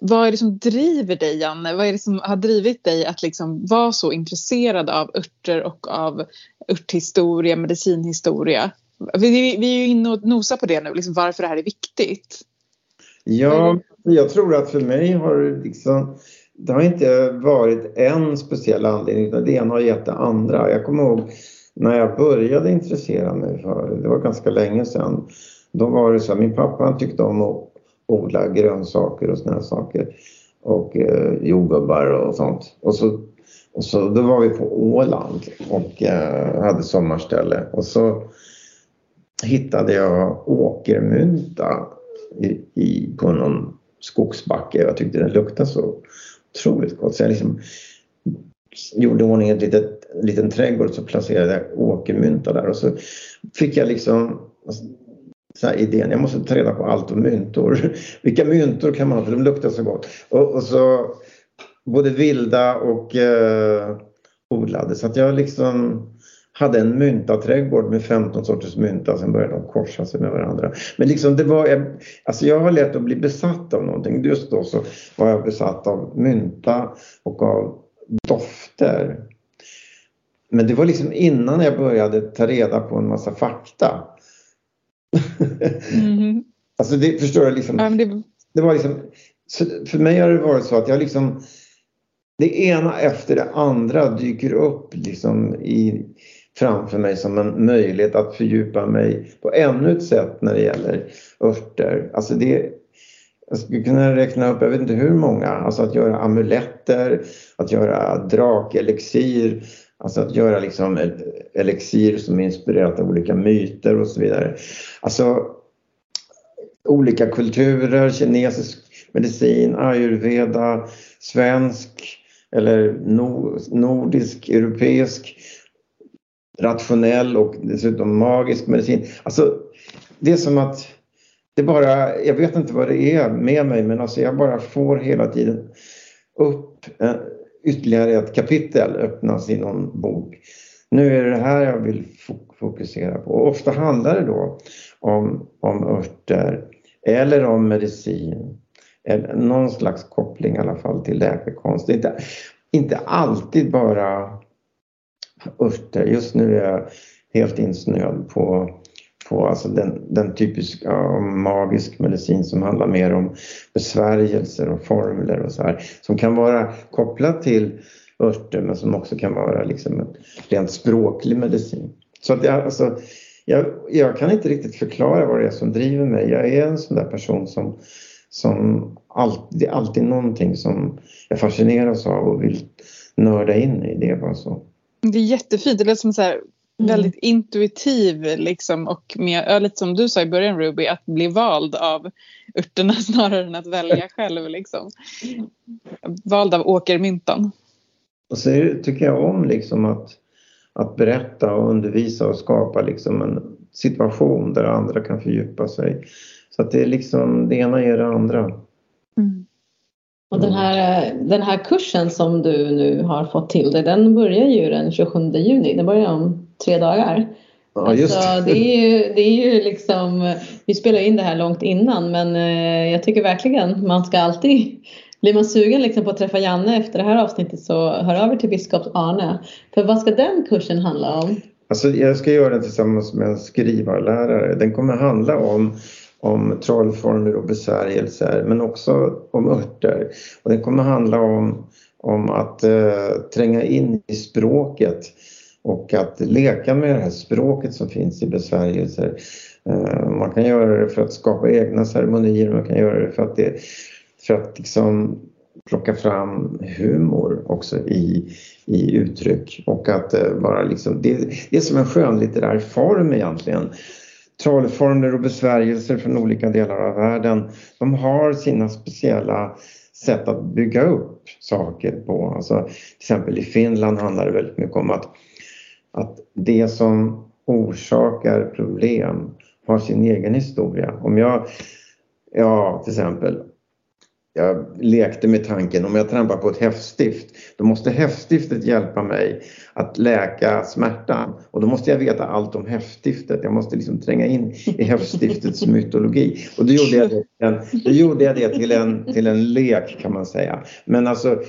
vad är det som driver dig Janne? Vad är det som har drivit dig att liksom vara så intresserad av örter och av örthistoria, medicinhistoria? Vi, vi är ju inne och nosar på det nu, liksom varför det här är viktigt. Ja, jag tror att för mig har liksom det har inte varit en speciell anledning utan det ena har gett det andra. Jag kommer ihåg när jag började intressera mig för det, var ganska länge sedan. Då var det så att min pappa tyckte om att odla grönsaker och såna här saker. Och eh, jordgubbar och sånt. Och så, och så då var vi på Åland och eh, hade sommarställe. Och så hittade jag åkermynta i, i, på någon skogsbacke. Jag tyckte den luktade så otroligt gott. Så jag liksom gjorde ordning en litet, liten trädgård och så placerade jag åkermynta där och så fick jag liksom så här idén, jag måste ta reda på allt om myntor. Vilka myntor kan man ha för de luktar så gott. Och, och så både vilda och eh, odlade så att jag liksom hade en myntaträdgård med 15 sorters mynta, sen började de korsa sig med varandra. Men liksom det var, alltså jag har lätt att bli besatt av någonting. Just då så var jag besatt av mynta och av dofter. Men det var liksom innan jag började ta reda på en massa fakta. Mm. alltså det förstår jag liksom. Mm. Det... det var liksom, för mig har det varit så att jag liksom det ena efter det andra dyker upp liksom i, framför mig som en möjlighet att fördjupa mig på ännu ett sätt när det gäller örter. Alltså det, jag skulle kunna räkna upp, jag vet inte hur många, alltså att göra amuletter, att göra drakelixir, alltså att göra liksom elixir som är inspirerat av olika myter och så vidare. Alltså olika kulturer, kinesisk medicin, ayurveda, svensk eller nordisk, europeisk rationell och dessutom magisk medicin. Alltså, det är som att det bara, jag vet inte vad det är med mig men alltså jag bara får hela tiden upp eh, ytterligare ett kapitel öppnas i någon bok. Nu är det det här jag vill fokusera på. Och ofta handlar det då om, om örter eller om medicin. Eller någon slags koppling i alla fall till läkekonst. Det är inte, inte alltid bara örter. Just nu är jag helt insnöad på, på alltså den, den typiska magisk medicin som handlar mer om besvärjelser och formler och så här. Som kan vara kopplat till örter men som också kan vara liksom en rent språklig medicin. Så att jag, alltså, jag, jag kan inte riktigt förklara vad det är som driver mig. Jag är en sån där person som, som alltid, det är alltid någonting som jag fascineras av och vill nörda in i. Det är bara så. Det är jättefint. Det låter som så här, mm. väldigt intuitiv liksom och med, lite som du sa i början Ruby, att bli vald av örterna snarare än att välja själv. Liksom. Vald av åkermyntan. Och så tycker jag om liksom att, att berätta och undervisa och skapa liksom en situation där andra kan fördjupa sig. Så att det är liksom det ena ger det andra. Och den här, den här kursen som du nu har fått till dig, den börjar ju den 27 juni. Den börjar om tre dagar. Ja, just alltså, det. Är ju, det är ju liksom, vi spelar in det här långt innan men eh, jag tycker verkligen man ska alltid blir man sugen liksom på att träffa Janne efter det här avsnittet så hör över till biskop Arne. För vad ska den kursen handla om? Alltså, jag ska göra den tillsammans med en skrivarlärare. Den kommer handla om om trollformler och besvärjelser men också om örter. Och det kommer handla om, om att eh, tränga in i språket och att leka med det här språket som finns i besvärjelser. Eh, man kan göra det för att skapa egna ceremonier, man kan göra det för att, det, för att liksom plocka fram humor också i, i uttryck och att eh, bara liksom, det, det är som en skönlitterär form egentligen trollformler och besvärjelser från olika delar av världen, de har sina speciella sätt att bygga upp saker på. Alltså, till exempel i Finland handlar det väldigt mycket om att, att det som orsakar problem har sin egen historia. Om jag, ja till exempel, jag lekte med tanken om jag trampar på ett häftstift då måste häftstiftet hjälpa mig att läka smärtan och då måste jag veta allt om häftstiftet. Jag måste liksom tränga in i häftstiftets mytologi och då gjorde jag det, en, då gjorde jag det till, en, till en lek kan man säga. Men alltså,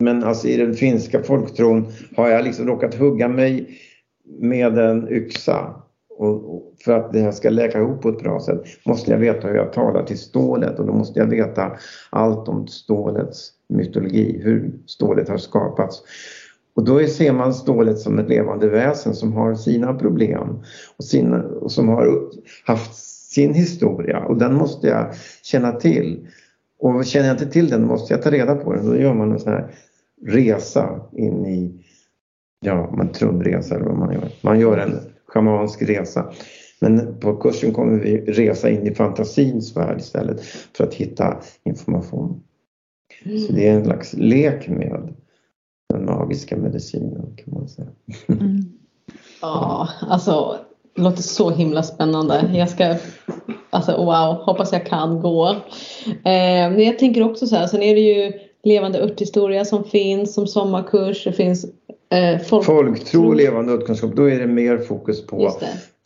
men alltså i den finska folktron har jag liksom råkat hugga mig med en yxa och, för att det här ska läka ihop på ett bra sätt måste jag veta hur jag talar till stålet och då måste jag veta allt om stålets mytologi, hur stålet har skapats. Och då ser man stålet som ett levande väsen som har sina problem och, sina, och som har haft sin historia och den måste jag känna till. Och känner jag inte till den måste jag ta reda på den. Då gör man en sån här resa in i, ja, man trumresa eller vad man gör. Man gör en schamansk resa. Men på kursen kommer vi resa in i fantasins värld istället för att hitta information. Så det är en slags lek med den magiska medicinen kan man säga. Mm. Ja, alltså det låter så himla spännande. Jag ska, alltså wow, hoppas jag kan gå. Eh, men jag tänker också så här, sen är det ju levande örthistoria som finns som sommarkurs. Det finns eh, folk... folktro och levande örtkunskap. Då är det mer fokus på,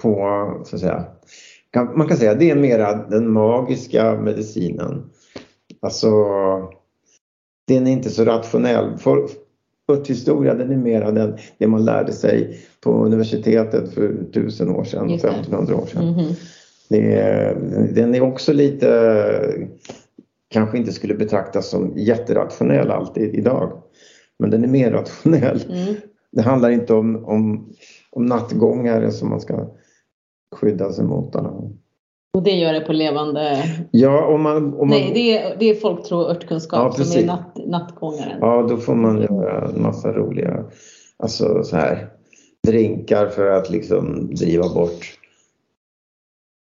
på så att säga, man kan säga det är mera den magiska medicinen. Alltså den är inte så rationell. Örthistoria den är mera den, det man lärde sig på universitetet för tusen år sedan, 1500 år sedan. Mm -hmm. det den är också lite, kanske inte skulle betraktas som jätterationell alltid idag. Men den är mer rationell. Mm. Det handlar inte om, om, om nattgångare som man ska skydda sig mot. Och det gör det på levande... Ja, om man... Om man... Nej, det är, det är folktro och örtkunskap ja, som är natt, nattgångaren. Ja, då får man göra en massa roliga alltså så här, drinkar för att liksom driva bort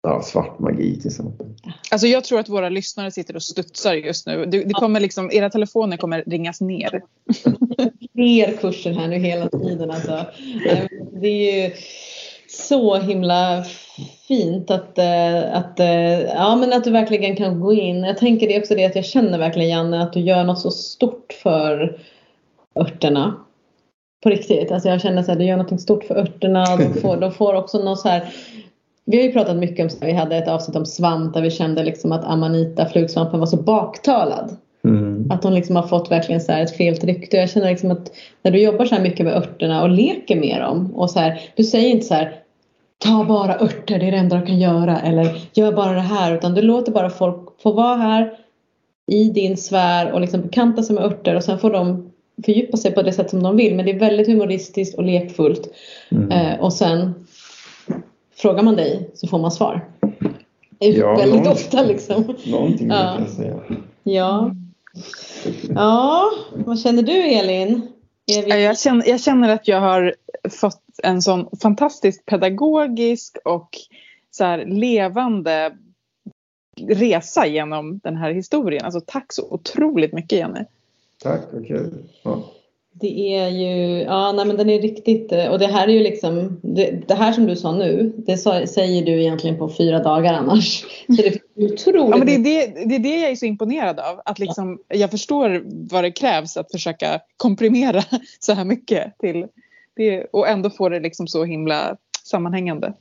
ja, svart magi till exempel. Alltså jag tror att våra lyssnare sitter och studsar just nu. Det, det kommer liksom, era telefoner kommer ringas ner. Fler kurser här nu hela tiden alltså. Det är ju så himla fint att, eh, att, eh, ja, men att du verkligen kan gå in. Jag tänker det också det att jag känner verkligen Janne att du gör något så stort för örterna. På riktigt. Alltså jag känner att du gör något stort för örterna. De får, de får också något så här vi har ju pratat mycket om, vi hade ett avsnitt om svamp där vi kände liksom att Amanita, flugsvampen, var så baktalad. Mm. Att hon liksom har fått verkligen så ett felt rykte. Jag känner liksom att när du jobbar så här mycket med örterna och leker med dem och så här, du säger inte så här ta bara örter, det är det enda du kan göra eller gör bara det här utan du låter bara folk få vara här i din sfär och liksom bekanta sig med örter och sen får de fördjupa sig på det sätt som de vill men det är väldigt humoristiskt och lekfullt mm. eh, och sen frågar man dig så får man svar. Ja, väldigt någon, ofta liksom. Någonting ja. kan jag säga. Ja. Ja, vad känner du Elin? Vi... Jag, känner, jag känner att jag har fått en sån fantastiskt pedagogisk och så här levande resa genom den här historien. Alltså tack så otroligt mycket Jenny. Tack, vad kul. Ja. Det är ju, ja nej men den är riktigt, och det här är ju liksom, det, det här som du sa nu, det sa, säger du egentligen på fyra dagar annars. Så det är otroligt. Ja men det är det, det är det jag är så imponerad av, att liksom, jag förstår vad det krävs att försöka komprimera så här mycket till, det, och ändå få det liksom så himla sammanhängande.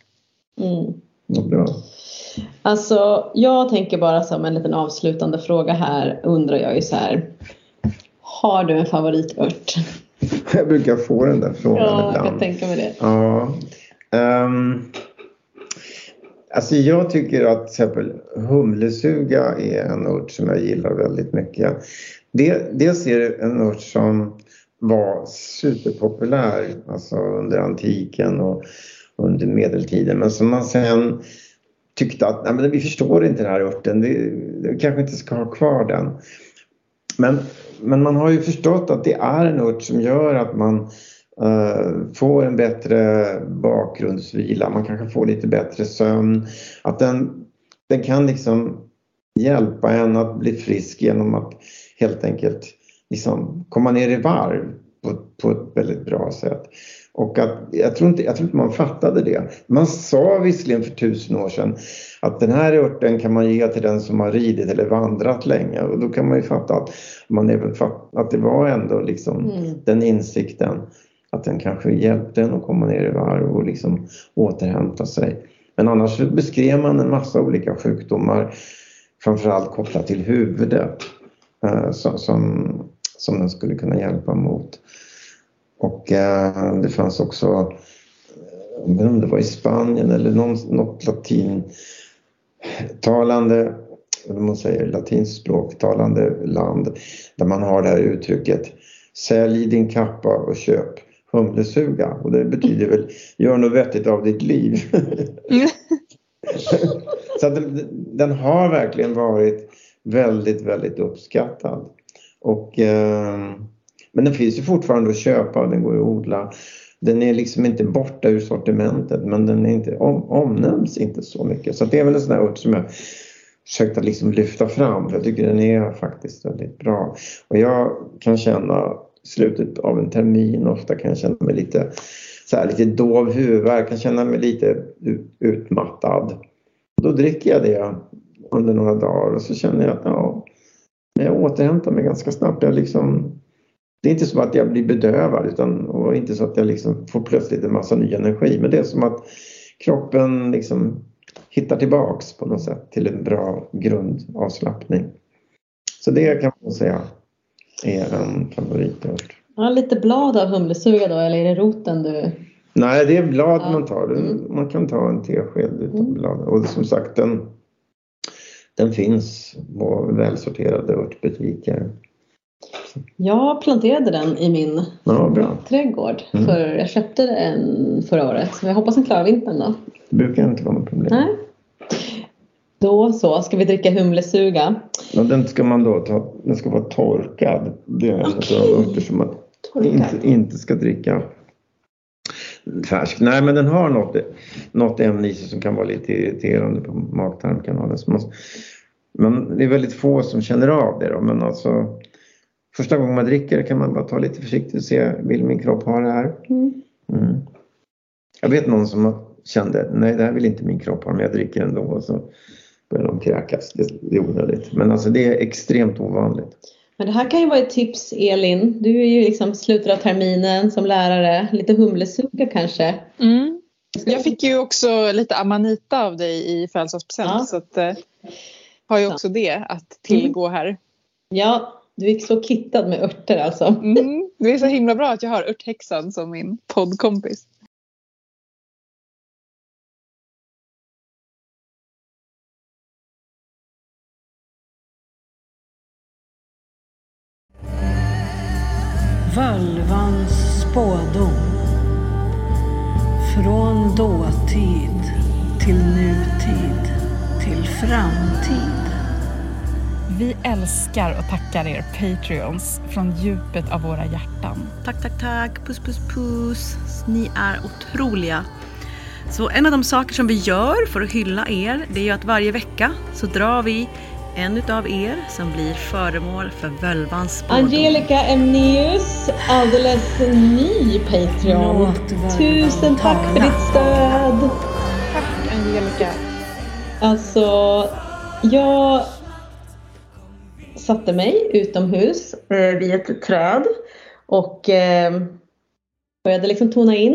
Mm. Ja, bra. Alltså jag tänker bara som en liten avslutande fråga här undrar jag ju så här. Har du en favoritört? Jag brukar få den där frågan ja, ibland. Ja, jag tänka mig det. Ja. Um, alltså jag tycker att till exempel humlesuga är en ört som jag gillar väldigt mycket. Det, dels är det en ört som var superpopulär alltså under antiken och under medeltiden men som man sen tyckte att nej, men vi förstår inte den här örten, vi, vi kanske inte ska ha kvar den. Men, men man har ju förstått att det är en ört som gör att man uh, får en bättre bakgrundsvila, man kanske får lite bättre sömn. Att den, den kan liksom hjälpa en att bli frisk genom att helt enkelt liksom komma ner i varv på, på ett väldigt bra sätt. Och att, jag, tror inte, jag tror inte man fattade det. Man sa visserligen för tusen år sedan att den här örten kan man ge till den som har ridit eller vandrat länge och då kan man ju fatta att, man även fatt, att det var ändå liksom mm. den insikten att den kanske hjälpte en att komma ner i varv och liksom återhämta sig. Men annars beskrev man en massa olika sjukdomar framförallt kopplat till huvudet eh, som, som, som den skulle kunna hjälpa mot. Och eh, det fanns också jag vet inte om det var i Spanien eller någon, något latintalande, eller man säger latinskt språktalande land där man har det här uttrycket Sälj din kappa och köp humlesuga. Och det betyder väl gör något vettigt av ditt liv. Så den, den har verkligen varit väldigt, väldigt uppskattad. Och, eh, men den finns ju fortfarande att köpa, den går att odla. Den är liksom inte borta ur sortimentet men den är inte, om, omnämns inte så mycket. Så det är väl en sån där ört som jag försökt att liksom lyfta fram för jag tycker den är faktiskt väldigt bra. Och jag kan känna i slutet av en termin ofta kan jag känna mig lite så här, lite dov huvudvärk, kan känna mig lite utmattad. Då dricker jag det under några dagar och så känner jag att ja, jag återhämtar mig ganska snabbt. Jag liksom, det är inte så att jag blir bedövad utan, och inte så att jag liksom får plötsligt en massa ny energi. Men det är som att kroppen liksom hittar tillbaks på något sätt till en bra grundavslappning. Så det kan man säga är en favoritört. Ja, lite blad av humlesuga då eller är det roten du? Nej, det är blad Ja. man tar. Mm. Man kan ta en tesked utav Mm. blad. Och som sagt, den, den finns på välsorterade örtbutiker. Jag planterade den i min Ja, bra. trädgård. Mm. För jag köpte den förra året. Så jag hoppas den klarar vintern då. Det brukar inte vara något problem. Nej. Då så, ska vi dricka humlesuga. Och den ska man då ta, den ska vara torkad. Det är en Okej. av örter som man Torkad. inte, inte ska dricka färsk. Nej, men den har något, något ämne i sig som kan vara lite irriterande på mag-tarmkanalen. Man- Men det är väldigt få som känner av det då. Men alltså första gången man dricker kan man bara ta lite försiktigt och se, vill min kropp ha det här? Mm. Mm. Jag vet någon som kände, nej det här vill inte min kropp ha, men jag dricker ändå. Och så börjar de kräkas. Det, det är onödigt. Men alltså det är extremt ovanligt. Men det här kan ju vara ett tips Elin. Du är ju liksom slutet av terminen som lärare. Lite humlesuga kanske. Mm. Jag fick ju också lite amanita av dig i födelsedagspresent Ja. så att, eh, har ju också det att tillgå här. Ja, du är så kittad med örter alltså. Mm. Det är så himla bra att jag har örthäxan som min poddkompis. Völvans spådom. Från dåtid till nutid till framtid. Vi älskar och tackar er Patreons från djupet av våra hjärtan. Tack, tack, tack. Puss, puss, puss. Ni är otroliga. Så en av de saker som vi gör för att hylla er, det är ju att varje vecka så drar vi en utav er som blir föremål för völvans spådom. Angelica Emneus, alldeles ny Patreon. Tusen tack för ditt stöd. Tack Angelica. Alltså, jag satte mig utomhus eh, vid ett träd och eh, började liksom tona in.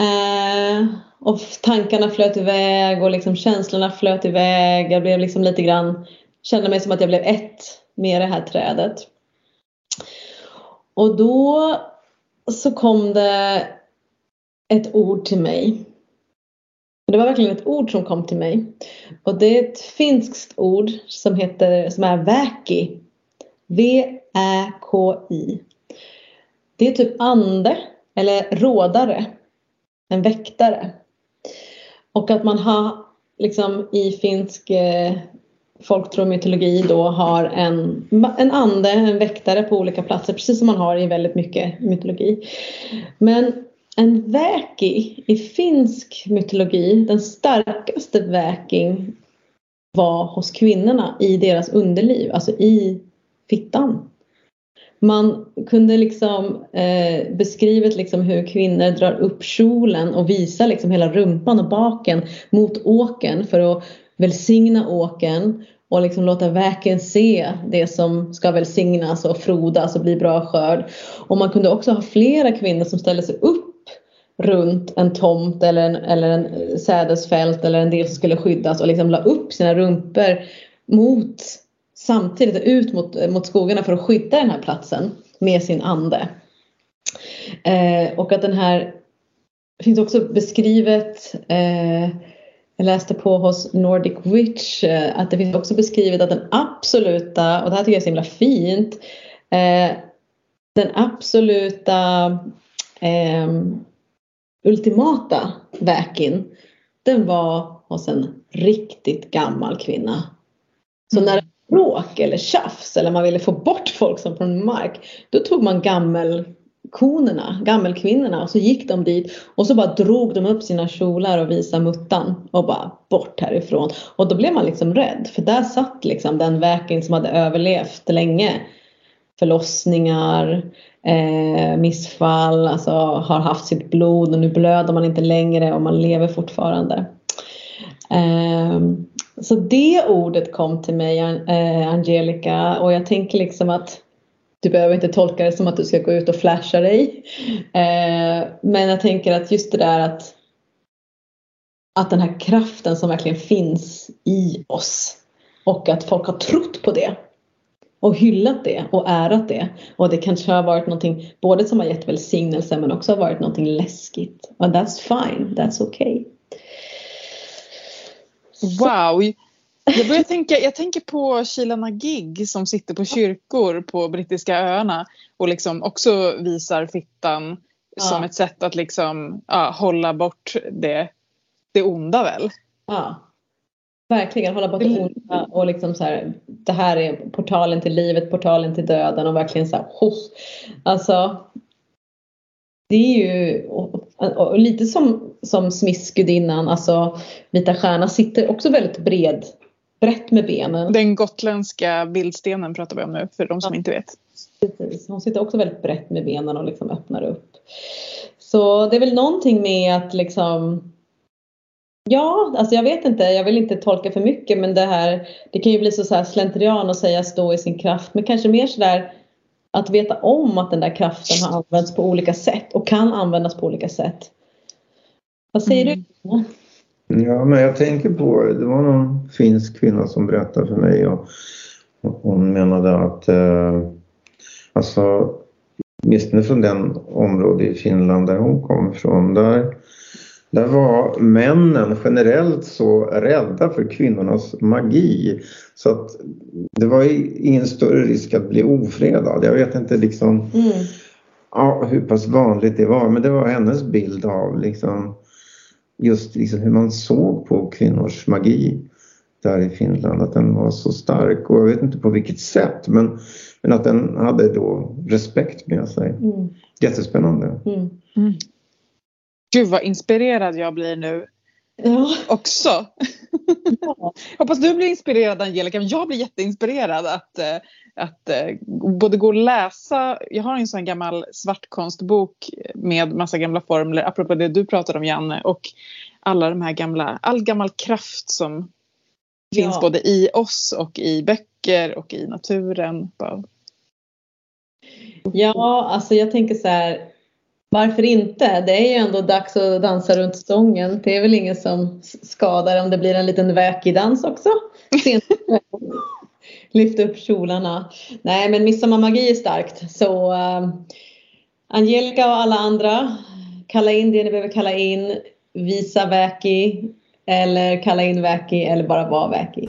Eh, och tankarna flöt iväg och liksom känslorna flöt iväg. Jag blev liksom lite grann, kände mig som att jag blev ett med det här trädet. Och då så kom det ett ord till mig. Det var verkligen ett ord som kom till mig. Och det är ett finskt ord som, heter, som är väki. V-Ä-K-I. Det är typ ande eller rådare. En väktare. Och att man har liksom i finsk eh, folktro mytologi då har en, en ande, en väktare på olika platser. Precis som man har i väldigt mycket mytologi. Men en väki i finsk mytologi, den starkaste väking var hos kvinnorna i deras underliv, alltså i fittan. Man kunde liksom eh, beskrivet liksom hur kvinnor drar upp kjolen och visar liksom hela rumpan och baken mot åken för att välsigna åken och liksom låta väken se det som ska välsignas och frodas och bli bra skörd. Och man kunde också ha flera kvinnor som ställde sig upp runt en tomt eller en, eller en eh, sädesfält eller en del som skulle skyddas och liksom la upp sina rumpor mot samtidigt ut mot, eh, mot skogarna för att skydda den här platsen med sin ande. Eh, och att den här Det finns också beskrivet, eh, jag läste på hos Nordic Witch, eh, att det finns också beskrivet att den absoluta, och det här tycker jag är så himla fint, eh, den absoluta eh, ultimata väkin, den var hos en riktigt gammal kvinna. Så när det var bråk eller tjafs eller man ville få bort folk som från mark, då tog man gammelkonerna, gammelkvinnorna och så gick de dit och så bara drog de upp sina kjolar och visade muttan och bara bort härifrån. Och då blev man liksom rädd för där satt liksom den väken som hade överlevt länge. Förlossningar, eh, missfall, alltså har haft sitt blod och nu blöder man inte längre och man lever fortfarande. Eh, så det ordet kom till mig, eh, Angelica, och jag tänker liksom att du behöver inte tolka det som att du ska gå ut och flasha dig. Eh, men jag tänker att just det där att att den här kraften som verkligen finns i oss och att folk har trott på det och hyllat det och ärat det. Och det kanske har varit någonting både som har gett välsignelse men också har varit någonting läskigt. Och that's fine, that's okay. Wow! Jag börjar tänka, jag tänker på Sheila Nagig som sitter på kyrkor på brittiska öarna och liksom också visar fittan Ja. som ett sätt att liksom ja, hålla bort det, det onda väl. Ja. Verkligen hålla bort det onda och liksom så här, det här är portalen till livet, portalen till döden och verkligen så här, hoss. Alltså det är ju och, och, lite som, som Smiths gudinnan, alltså Vita Stjärna sitter också väldigt bred, brett med benen. Den gotländska bildstenen pratar vi om nu för de som Ja. inte vet. Precis. Hon sitter också väldigt brett med benen och liksom öppnar upp. Så det är väl någonting med att liksom Ja, alltså jag vet inte, jag vill inte tolka för mycket men det här Det kan ju bli så, så här slentrian och säga stå i sin kraft men kanske mer sådär Att veta om att den där kraften har använts på olika sätt och kan användas på olika sätt. Vad säger Mm. du? Ja, men jag tänker på, det var någon finsk kvinna som berättade för mig och hon menade att eh, alltså åtminstone från den område i Finland där hon kom ifrån där, där var männen generellt så rädda för kvinnornas magi så att det var ingen större risk att bli ofredad. Jag vet inte liksom Mm. ja, hur pass vanligt det var men det var hennes bild av liksom just liksom hur man såg på kvinnors magi där i Finland, att den var så stark och jag vet inte på vilket sätt men, men att den hade då respekt med sig. Mm. Jättespännande. Mm. Gud vad inspirerad jag blir nu Ja. också. Ja. Hoppas du blir inspirerad Angelica, men jag blir jätteinspirerad att, eh, att eh, både gå och läsa. Jag har en sån gammal svartkonstbok med massa gamla formler, apropå det du pratade om Janne, och alla de här gamla, all gammal kraft som finns Ja. både i oss och i böcker och i naturen. Ja, alltså jag tänker så här. Varför inte? Det är ju ändå dags att dansa runt stången. Det är väl ingen som skadar om det blir en liten väkig dans också. Lyft upp kjolarna. Nej, men midsommarmagi är starkt. Så eh, Angelica och alla andra, kalla in det ni behöver kalla in. Visa väki eller kalla in väki eller bara vara väki.